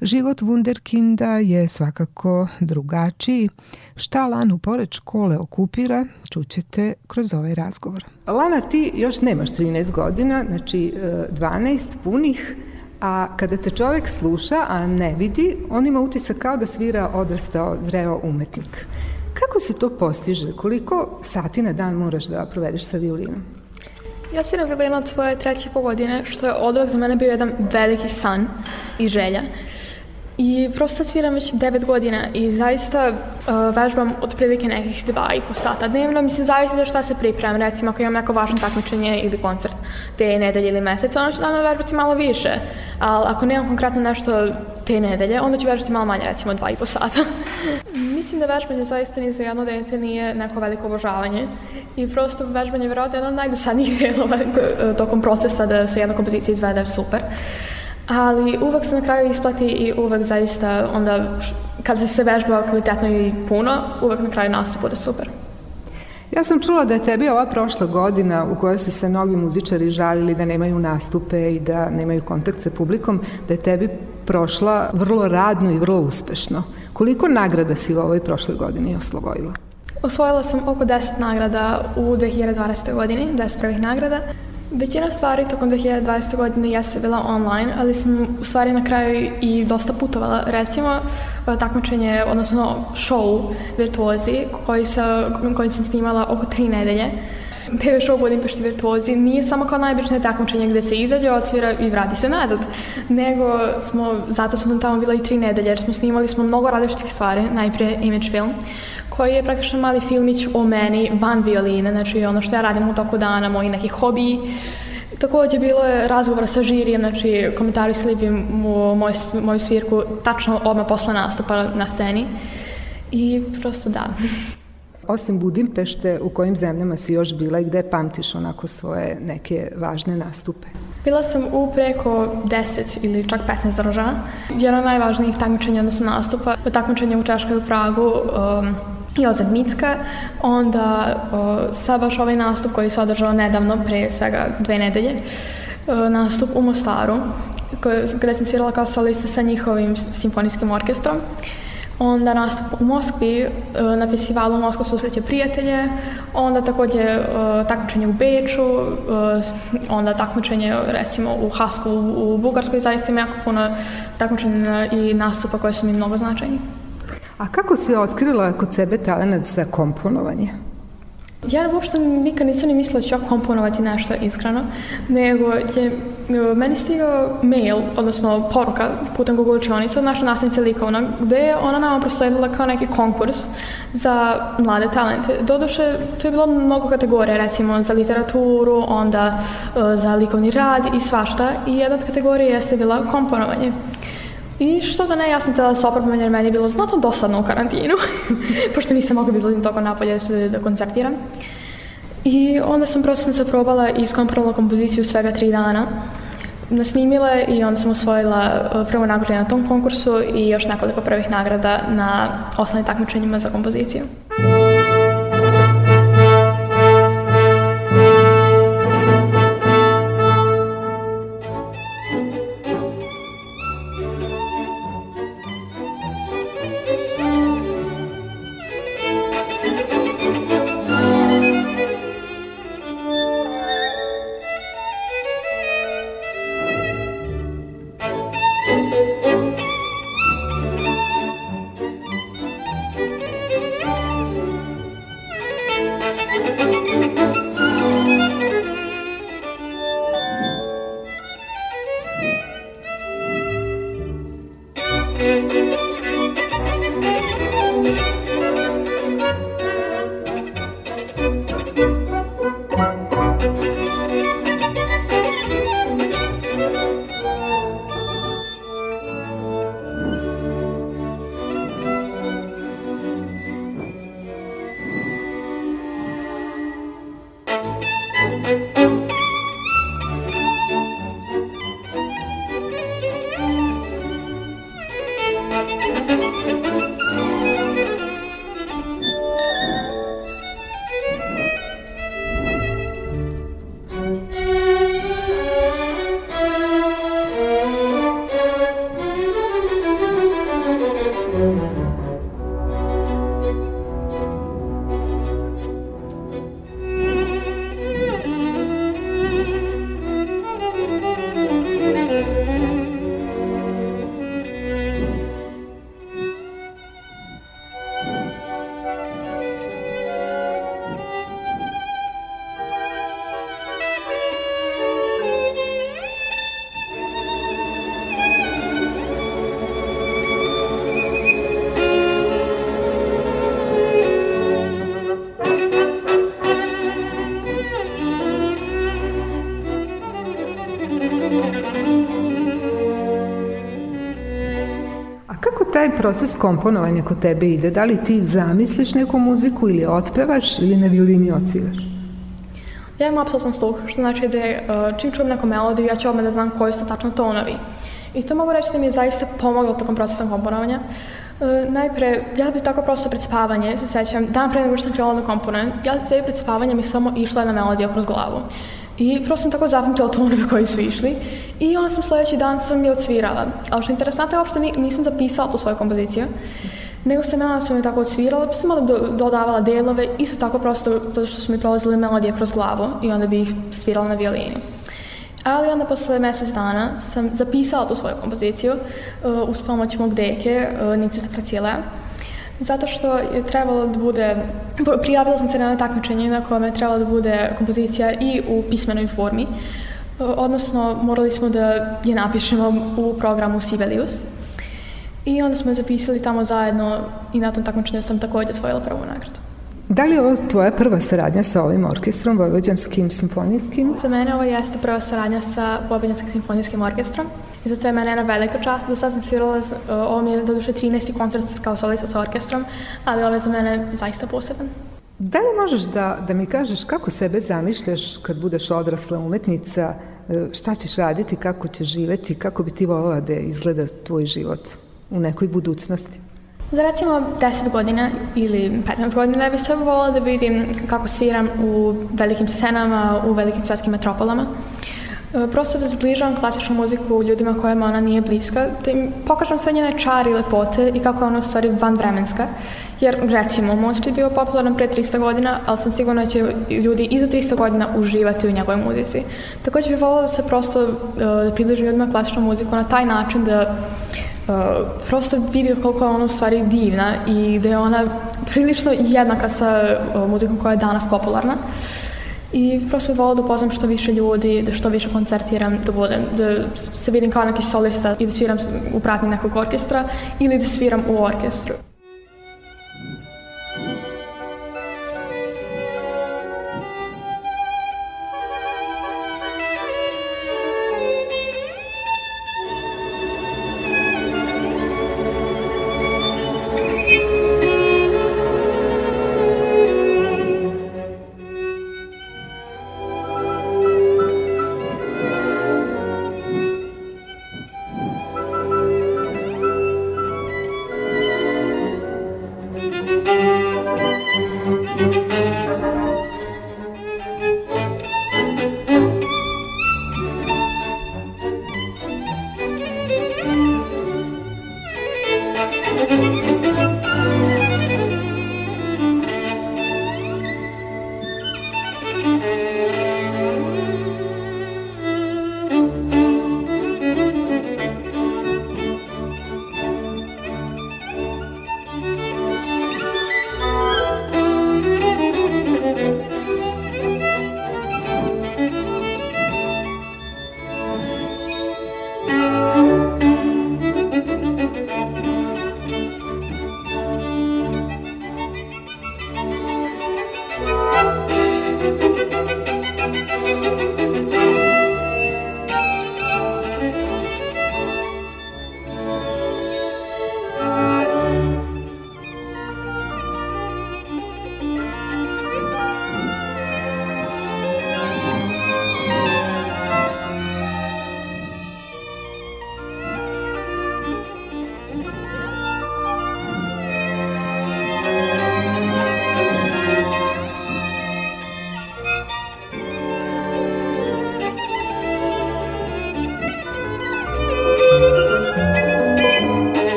Život Wunderkinda je svakako drugačiji. Šta Lanu pored škole okupira, čućete kroz ovaj razgovor. Lana, ti još nemaš 13 godina, znači 12 e, punih, a kada te čovek sluša, a ne vidi, on ima utisak kao da svira odrastao, zreo umetnik. Kako se to postiže? Koliko sati na dan moraš da provedeš sa violinom? Ja sviram violinu od svoje treće po godine, što je odlog za mene bio jedan veliki san i želja. I prosto sad sviram već 9 godina i zaista uh, vežbam otprilike nekih dva i po sata dnevno. Mislim, zavisi da šta se pripremam. Recimo, ako imam neko važno takmičenje ili koncert te nedelje ili meseca, onda ću dano vežbati malo više. Ali ako nemam konkretno nešto te nedelje, onda ću vežbati malo manje, recimo dva i po sata. Mislim da vežbanje zaista ni za jedno dece nije neko veliko obožavanje. I prosto vežbanje je vjerojatno jedno od najdosadnijih delova tokom procesa da se jedna kompozicija izvede super. Ali uvek se na kraju isplati i uvek zaista onda kad se vežba kvalitetno i puno, uvek na kraju nastup bude super. Ja sam čula da je tebi ova prošla godina u kojoj su se mnogi muzičari žalili da nemaju nastupe i da nemaju kontakt sa publikom, da je tebi prošla vrlo radno i vrlo uspešno. Koliko nagrada si u ovoj prošloj godini osvojila? Osvojila sam oko 10 nagrada u 2020. godini, 10 prvih nagrada. Većina stvari tokom 2020. godine jeste bila online, ali sam u stvari na kraju i dosta putovala. Recimo, e, takmičenje, odnosno show Virtuozi, koji, sa, koji sam snimala oko tri nedelje. TV show Budimpešti Virtuozi nije samo kao najbičnije takmičenje gde se izađe, odsvira i vrati se nazad, nego smo, zato smo tamo bila i tri nedelje, jer smo snimali smo mnogo različitih stvari, najprije image film, koji je praktično mali filmić o meni van violine, znači ono što ja radim u toku dana, moji neki hobiji. Takođe bilo je razgovora sa žirijem, znači komentarisali bi mu moj, moju svirku tačno odmah posle nastupa na sceni. I prosto da. Osim Budimpešte, u kojim zemljama si još bila i gde pamtiš onako svoje neke važne nastupe? Bila sam u preko 10 ili čak 15 država. Jedan od najvažnijih takmičenja, odnosno nastupa, takmičenje u Češkoj u Pragu, um, Jozef Micka, onda o, sad baš ovaj nastup koji se održao nedavno, pre svega dve nedelje, o, nastup u Mostaru, gde sam svirala kao solista sa njihovim simfonijskim orkestrom. Onda nastup u Moskvi, na festivalu Moskva susreće prijatelje, onda takođe takmičenje u Beču, onda takmičenje recimo u Hasku u Bugarskoj, zaista ima jako puno takmičenja i nastupa koje su mi mnogo značajni. A kako si otkrila kod sebe talent za komponovanje? Ja uopšte nikad nisam ni mislila da ću ja komponovati nešto iskreno, nego je meni stigao mail, odnosno poruka putem Google učionice od naše nastavnice likovna, gde je ona nama prosledila kao neki konkurs za mlade talente. Doduše, to je bilo mnogo kategorija, recimo za literaturu, onda e, za likovni rad i svašta. I jedna od kategorija jeste bila komponovanje. I što da ne, ja sam htjela da opravim jer meni je bilo znatno dosadno u karantinu, pošto nisam mogla da izlazim toko napolje da, koncertiram. I onda sam prosto se probala i iskomponovala kompoziciju svega tri dana. Nasnimila je i onda sam osvojila uh, prvo nagradu na tom konkursu i još nekoliko prvih nagrada na osnovnim takmičenjima za kompoziciju. Proces komponovanja kod tebe ide? Da li ti zamisliš neku muziku ili otpevaš ili na violini odsviraš? Ja imam apsolutno sluh, što znači da uh, čim čujem neku melodiju, ja ću odmah da znam koji su tačno tonovi. I to mogu reći da mi je zaista pomoglo tokom procesa komponovanja. Uh, najpre, ja bih tako prosto pred spavanje, se sećam, dan pre nego što sam krenula da komponujem, ja sve pred spavanje mi samo išla jedna melodija kroz glavu. I prosto sam tako zapamtila tonove koji su išli i onda sam sledeći dan sam je odsvirala. Ali što je interesantno je uopšte nisam zapisala tu svoju kompoziciju, nego sam ja sam je tako odsvirala, pa sam malo do, dodavala delove, isto tako prosto zato što su mi prolazile melodije kroz glavu i onda bi ih svirala na violini. Ali onda posle mesec dana sam zapisala tu svoju kompoziciju uh, uz pomoć mog deke, uh, Nice Kracilea, Zato što je trebalo da bude, prijavila sam se na takmičenje na kome je trebalo da bude kompozicija i u pismenoj formi, odnosno morali smo da je napišemo u programu Sibelius. I onda smo je zapisali tamo zajedno i na tom takmičenju sam takođe osvojila prvu nagradu. Da li je ovo tvoja prva saradnja sa ovim orkestrom, Vojvođanskim simfonijskim? Za mene ovo jeste prva saradnja sa Vojvođanskim simfonijskim orkestrom. I zato je mene jedna velika čast. Do sad sam svirala, ovo mi je do duše 13. koncert kao solista sa orkestrom, ali ovo je za mene zaista poseban. Da li možeš da, da mi kažeš kako sebe zamišljaš kad budeš odrasla umetnica, e, šta ćeš raditi, kako ćeš živeti, kako bi ti volila da izgleda tvoj život u nekoj budućnosti? Za recimo 10 godina ili 15 godina bih sve volila da vidim kako sviram u velikim scenama, u velikim svetskim metropolama. E, prosto da zbližavam klasičnu muziku ljudima kojima ona nije bliska, da im pokažem sve njene čari i lepote i kako je ona u stvari vanvremenska. Jer, recimo, Mozart je bio popularan pre 300 godina, ali sam sigurna da će ljudi i za 300 godina uživati u njegovoj muzici. Takođe bih volila da se prosto uh, da približim ljudima klasičnu muziku na taj način da uh, prosto vidi koliko je ona u stvari divna i da je ona prilično jednaka sa uh, muzikom koja je danas popularna. Uh, I prosto bih volila da upoznam što više ljudi, da što više koncertiram, da budem, da se vidim kao neki solista i da sviram u pratnji nekog orkestra ili da sviram u orkestru.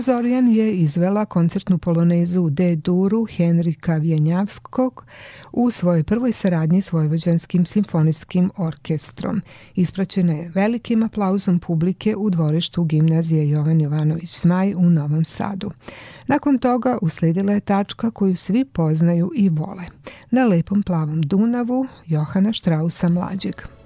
Zorjan je izvela koncertnu polonezu D Duru Henrika Vjenjavskog u svojoj prvoj saradnji s Vojvođanskim simfonijskim orkestrom. Ispraćena je velikim aplauzom publike u dvorištu gimnazije Jovan Jovanović Zmaj u Novom Sadu. Nakon toga usledila je tačka koju svi poznaju i vole. Na lepom plavom Dunavu Johana Štrausa mlađeg.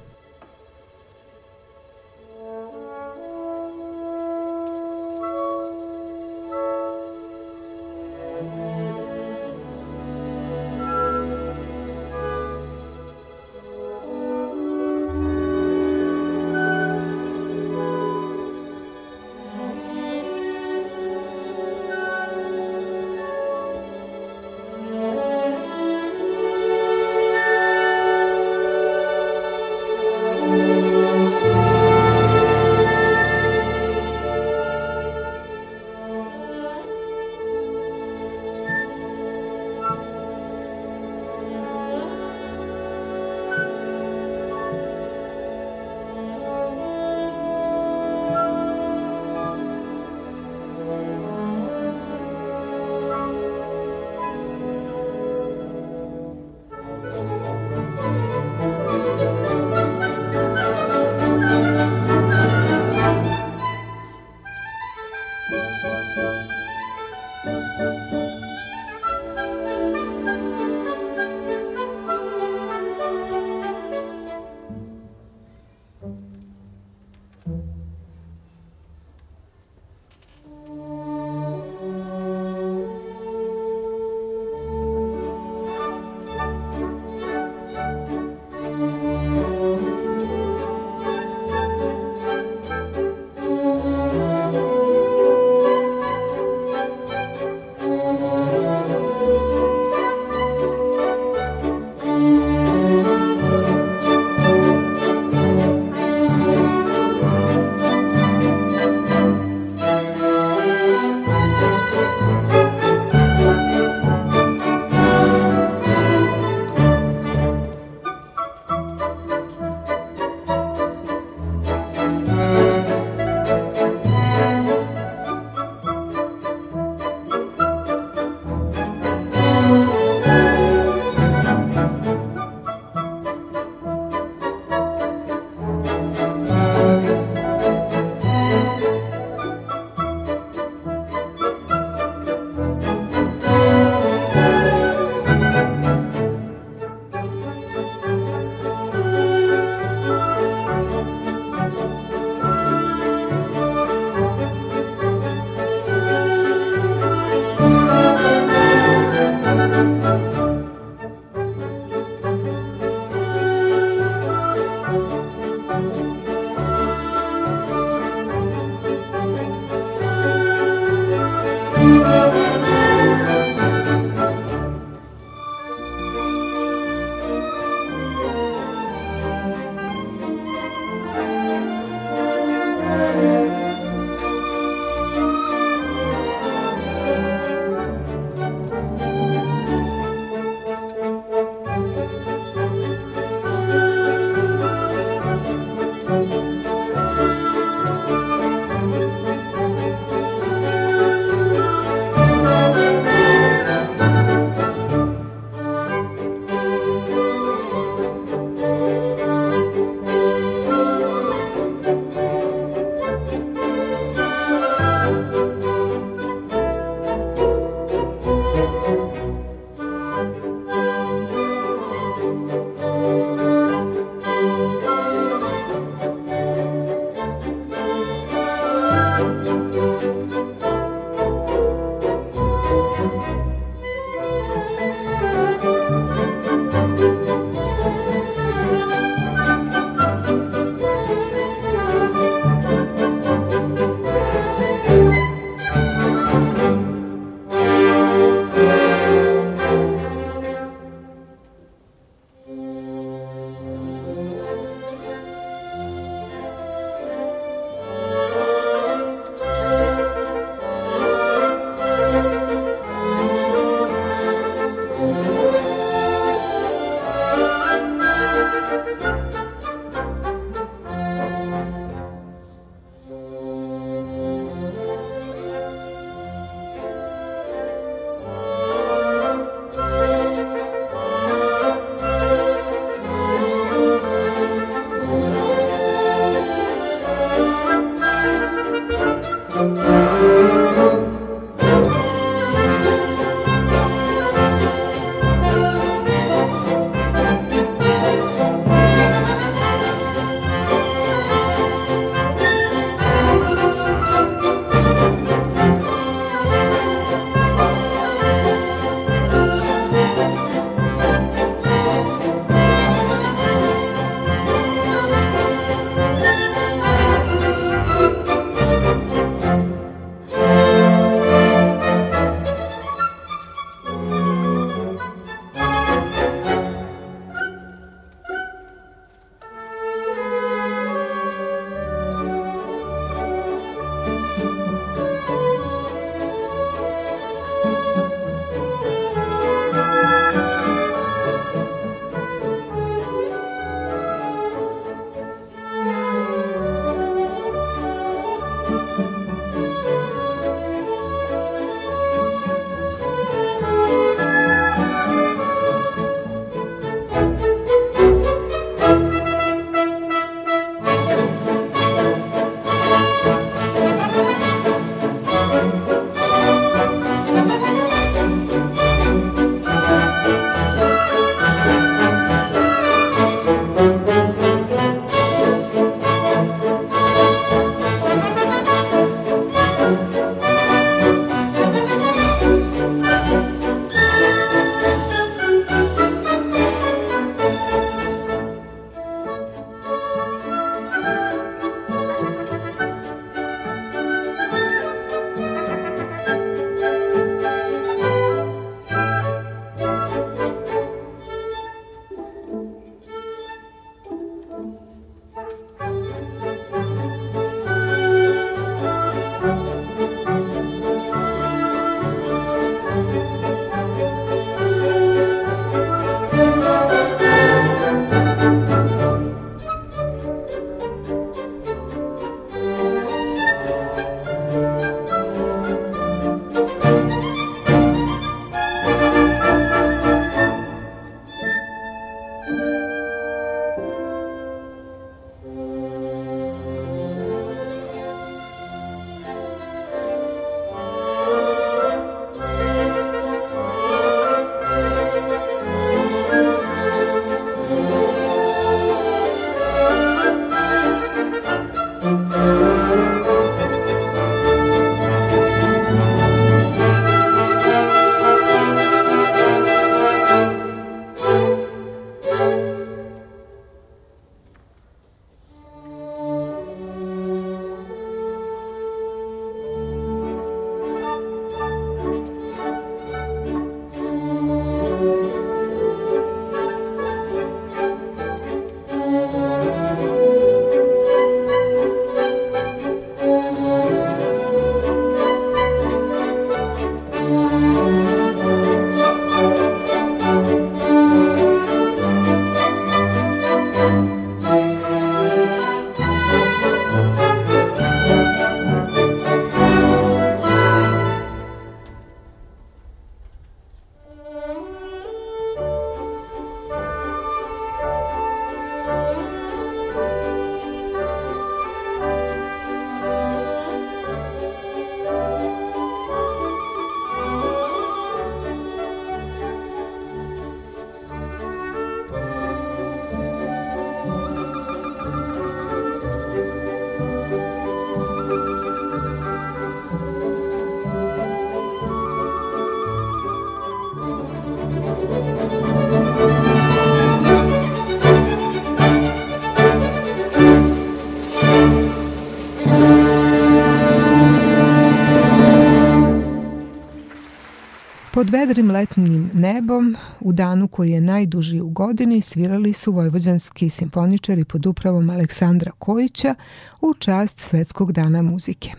Pod vedrim letnim nebom, u danu koji je najduži u godini, svirali su vojvođanski simfoničari pod upravom Aleksandra Kojića u čast Svetskog dana muzike.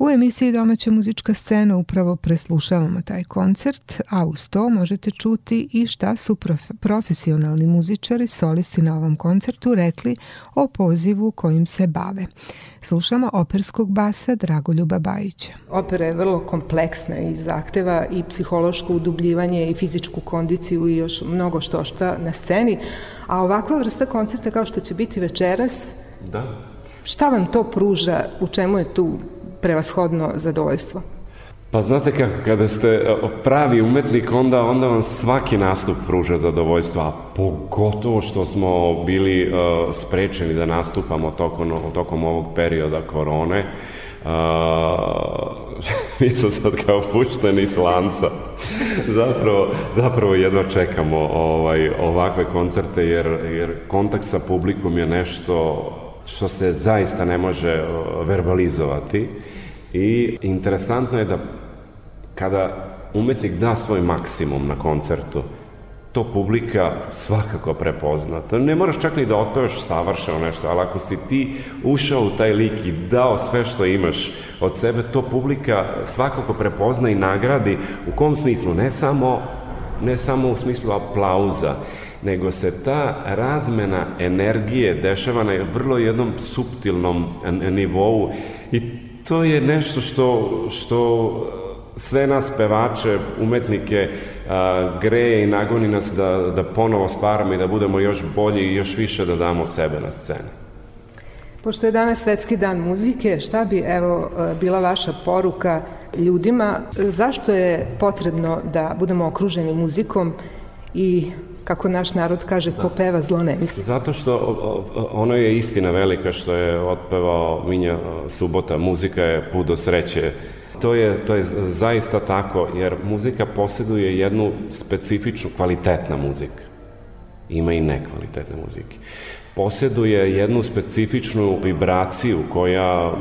U emisiji Domaća muzička scena upravo preslušavamo taj koncert, a uz to možete čuti i šta su prof profesionalni muzičari, solisti na ovom koncertu rekli o pozivu kojim se bave. Slušamo operskog basa Dragoljuba Bajića. Opera je vrlo kompleksna i zahteva i psihološko udubljivanje i fizičku kondiciju i još mnogo što šta na sceni, a ovakva vrsta koncerta kao što će biti večeras, da. šta vam to pruža, u čemu je tu prevashodno zadovoljstvo? Pa znate kako, kada ste e, pravi umetnik, onda, onda vam svaki nastup pruža zadovoljstvo, a pogotovo što smo bili uh, sprečeni da nastupamo tokom, tokom ovog perioda korone, Uh, mi smo sad kao pušteni s lanca. zapravo, zapravo jedva čekamo ovaj, ovakve koncerte jer, jer kontakt sa publikom je nešto što se zaista ne može verbalizovati i interesantno je da kada umetnik da svoj maksimum na koncertu, to publika svakako prepozna. Ne moraš čak ni da otpevaš savršeno nešto, ali ako si ti ušao u taj lik i dao sve što imaš od sebe, to publika svakako prepozna i nagradi. U kom smislu? Ne samo, ne samo u smislu aplauza, nego se ta razmena energije dešava na vrlo jednom suptilnom nivou i to je nešto što, što sve nas pevače, umetnike a, greje i nagoni nas da, da ponovo stvaramo i da budemo još bolji i još više da damo sebe na sceni. Pošto je danas Svetski dan muzike, šta bi evo bila vaša poruka ljudima? Zašto je potrebno da budemo okruženi muzikom i kako naš narod kaže, ko peva zlo ne misli. Zato što ono je istina velika što je otpevao Minja Subota, muzika je put do sreće. To je, to je zaista tako, jer muzika posjeduje jednu specifičnu, kvalitetna muzika. Ima i nekvalitetne muzike. Posjeduje jednu specifičnu vibraciju koja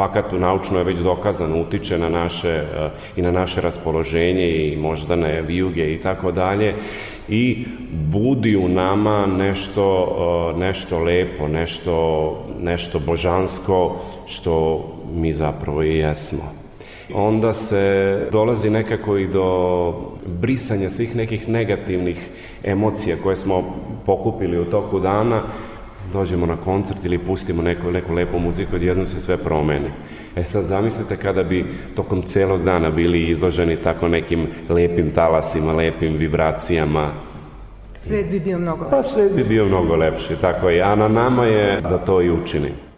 fakat naučno je već dokazano utiče na naše eh, i na naše raspoloženje i moždane vijuge i tako dalje i budi u nama nešto, eh, nešto lepo, nešto, nešto božansko što mi zapravo i jesmo. Onda se dolazi nekako i do brisanja svih nekih negativnih emocija koje smo pokupili u toku dana dođemo na koncert ili pustimo neku, neku lepu muziku, odjednom se sve promeni. E sad zamislite kada bi tokom celog dana bili izloženi tako nekim lepim talasima, lepim vibracijama. Svet bi bio mnogo lepši. Pa svet bi bio mnogo lepši, tako je. A na nama je da to i učinimo.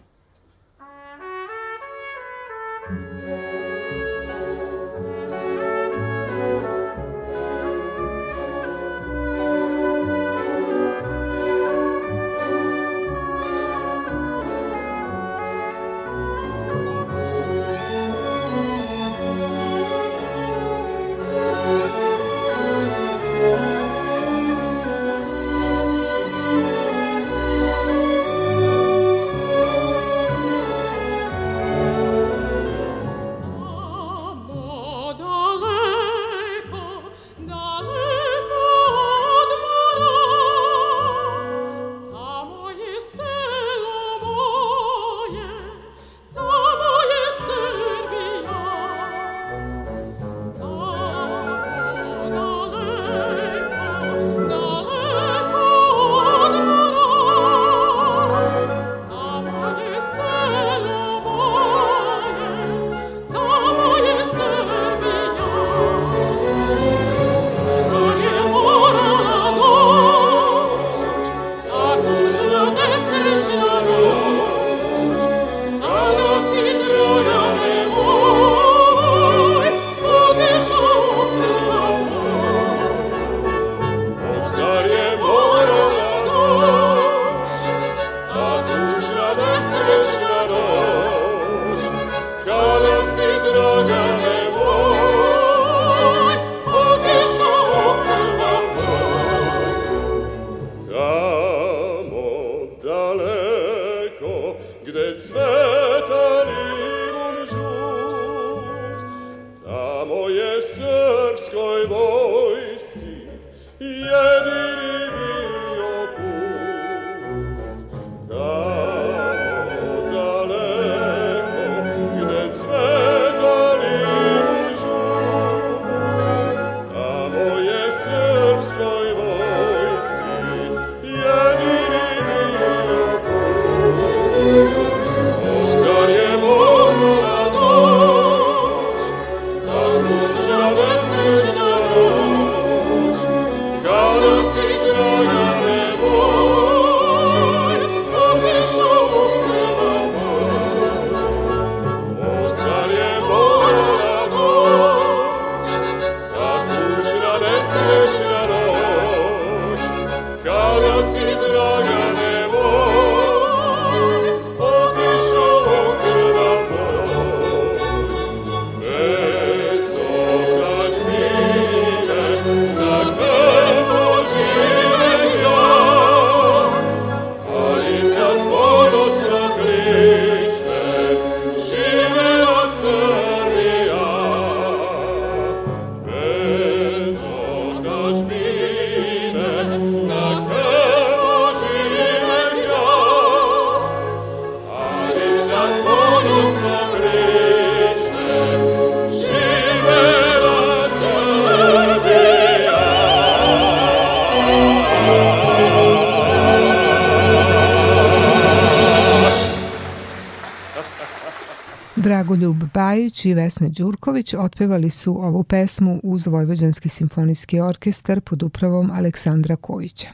Bajić i Vesna Đurković otpevali su ovu pesmu uz Vojvođanski simfonijski orkestar pod upravom Aleksandra Kojića.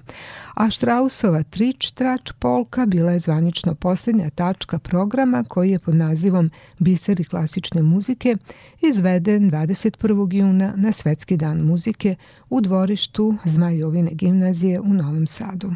A Štrausova Trič Trač Polka bila je zvanično posljednja tačka programa koji je pod nazivom Biseri klasične muzike izveden 21. juna na Svetski dan muzike u dvorištu Zmajovine gimnazije u Novom Sadu.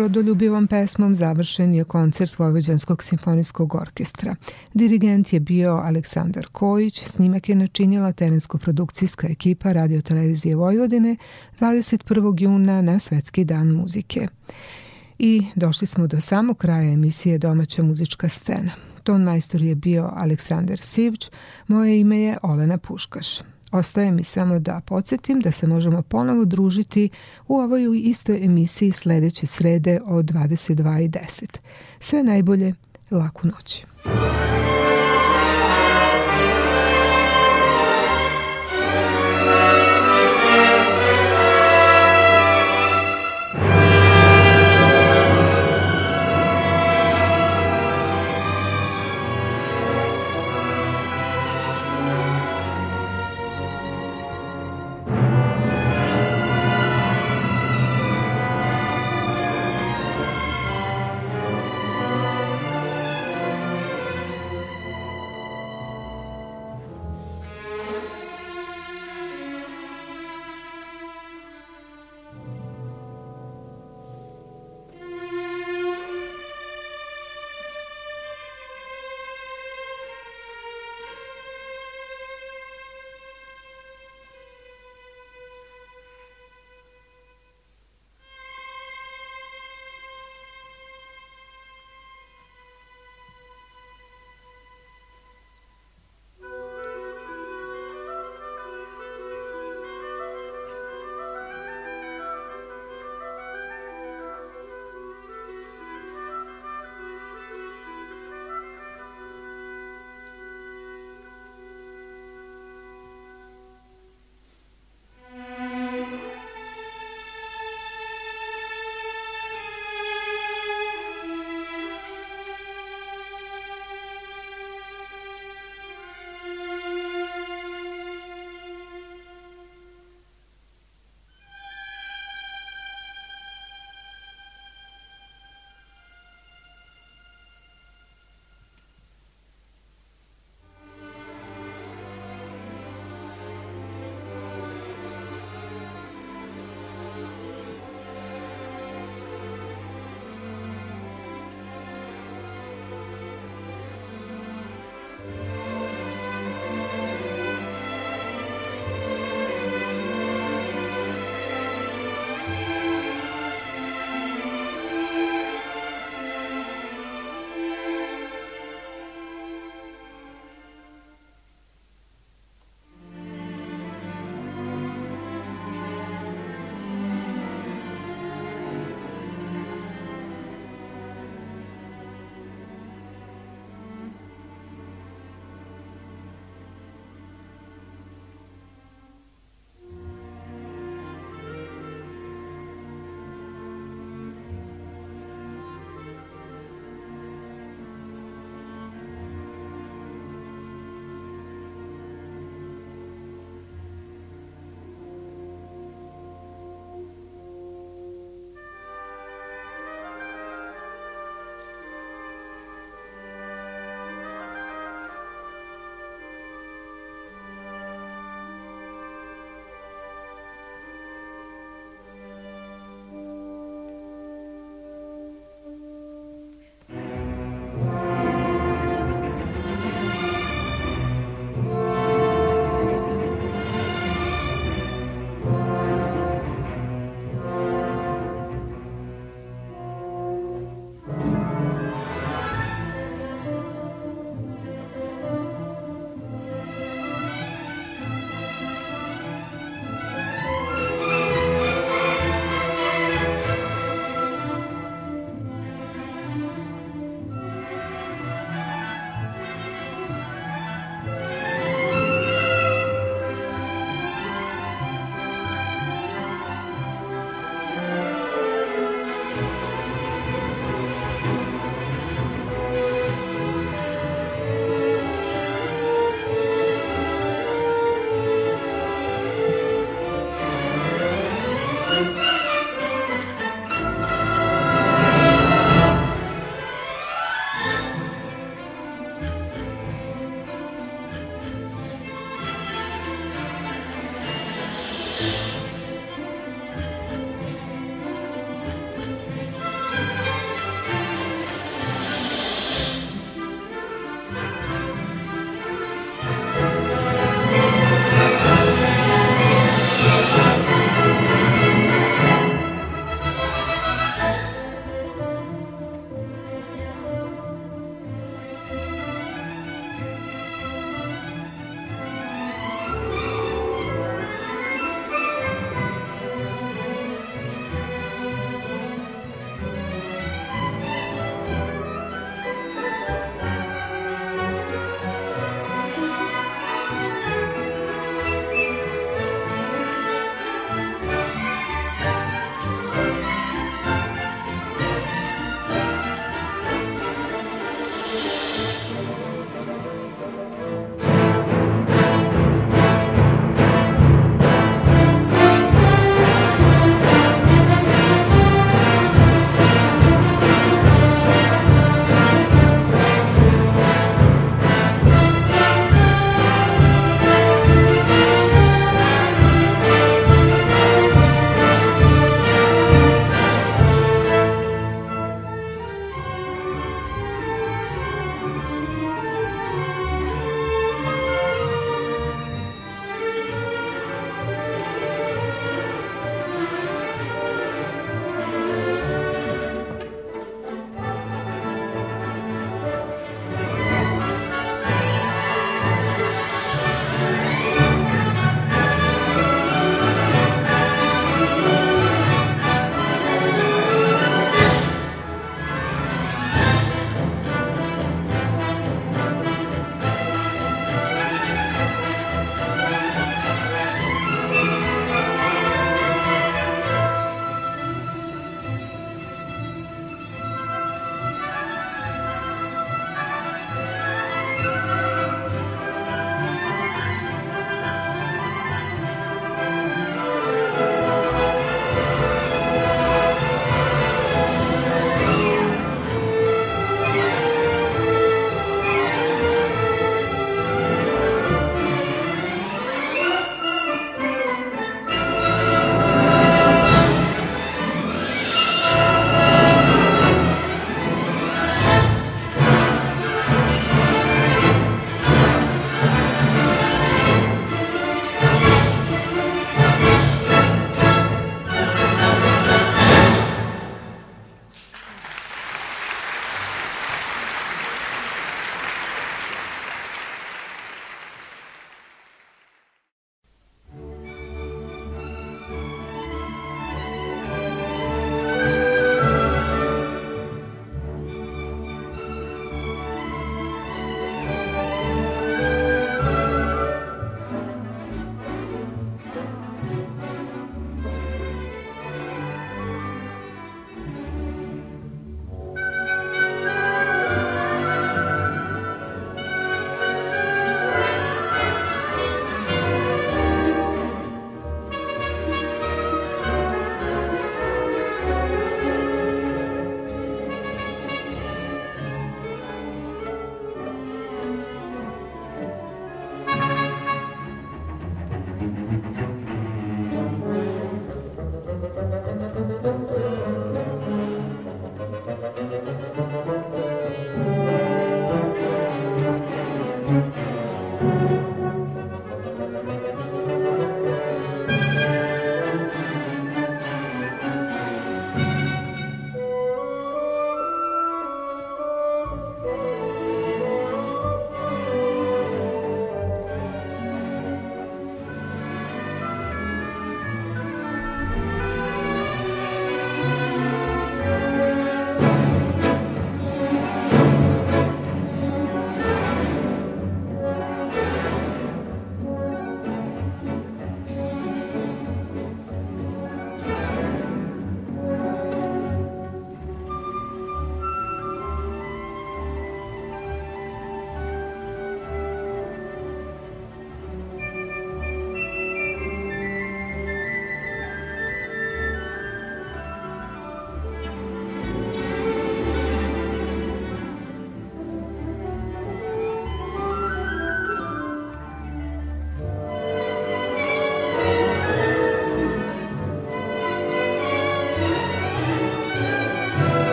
Rodoljubivom pesmom završen je koncert Vojvođanskog simfonijskog orkestra. Dirigent je bio Aleksandar Kojić, snimak je načinjela terensko-produkcijska ekipa radiotelevizije Vojvodine 21. juna na Svetski dan muzike. I došli smo do samog kraja emisije Domaća muzička scena. Ton majstor je bio Aleksandar Sivć, moje ime je Olena Puškaš. Ostaje mi samo da podsjetim da se možemo ponovo družiti u ovoj istoj emisiji sledeće srede od 22.10. Sve najbolje, laku noć.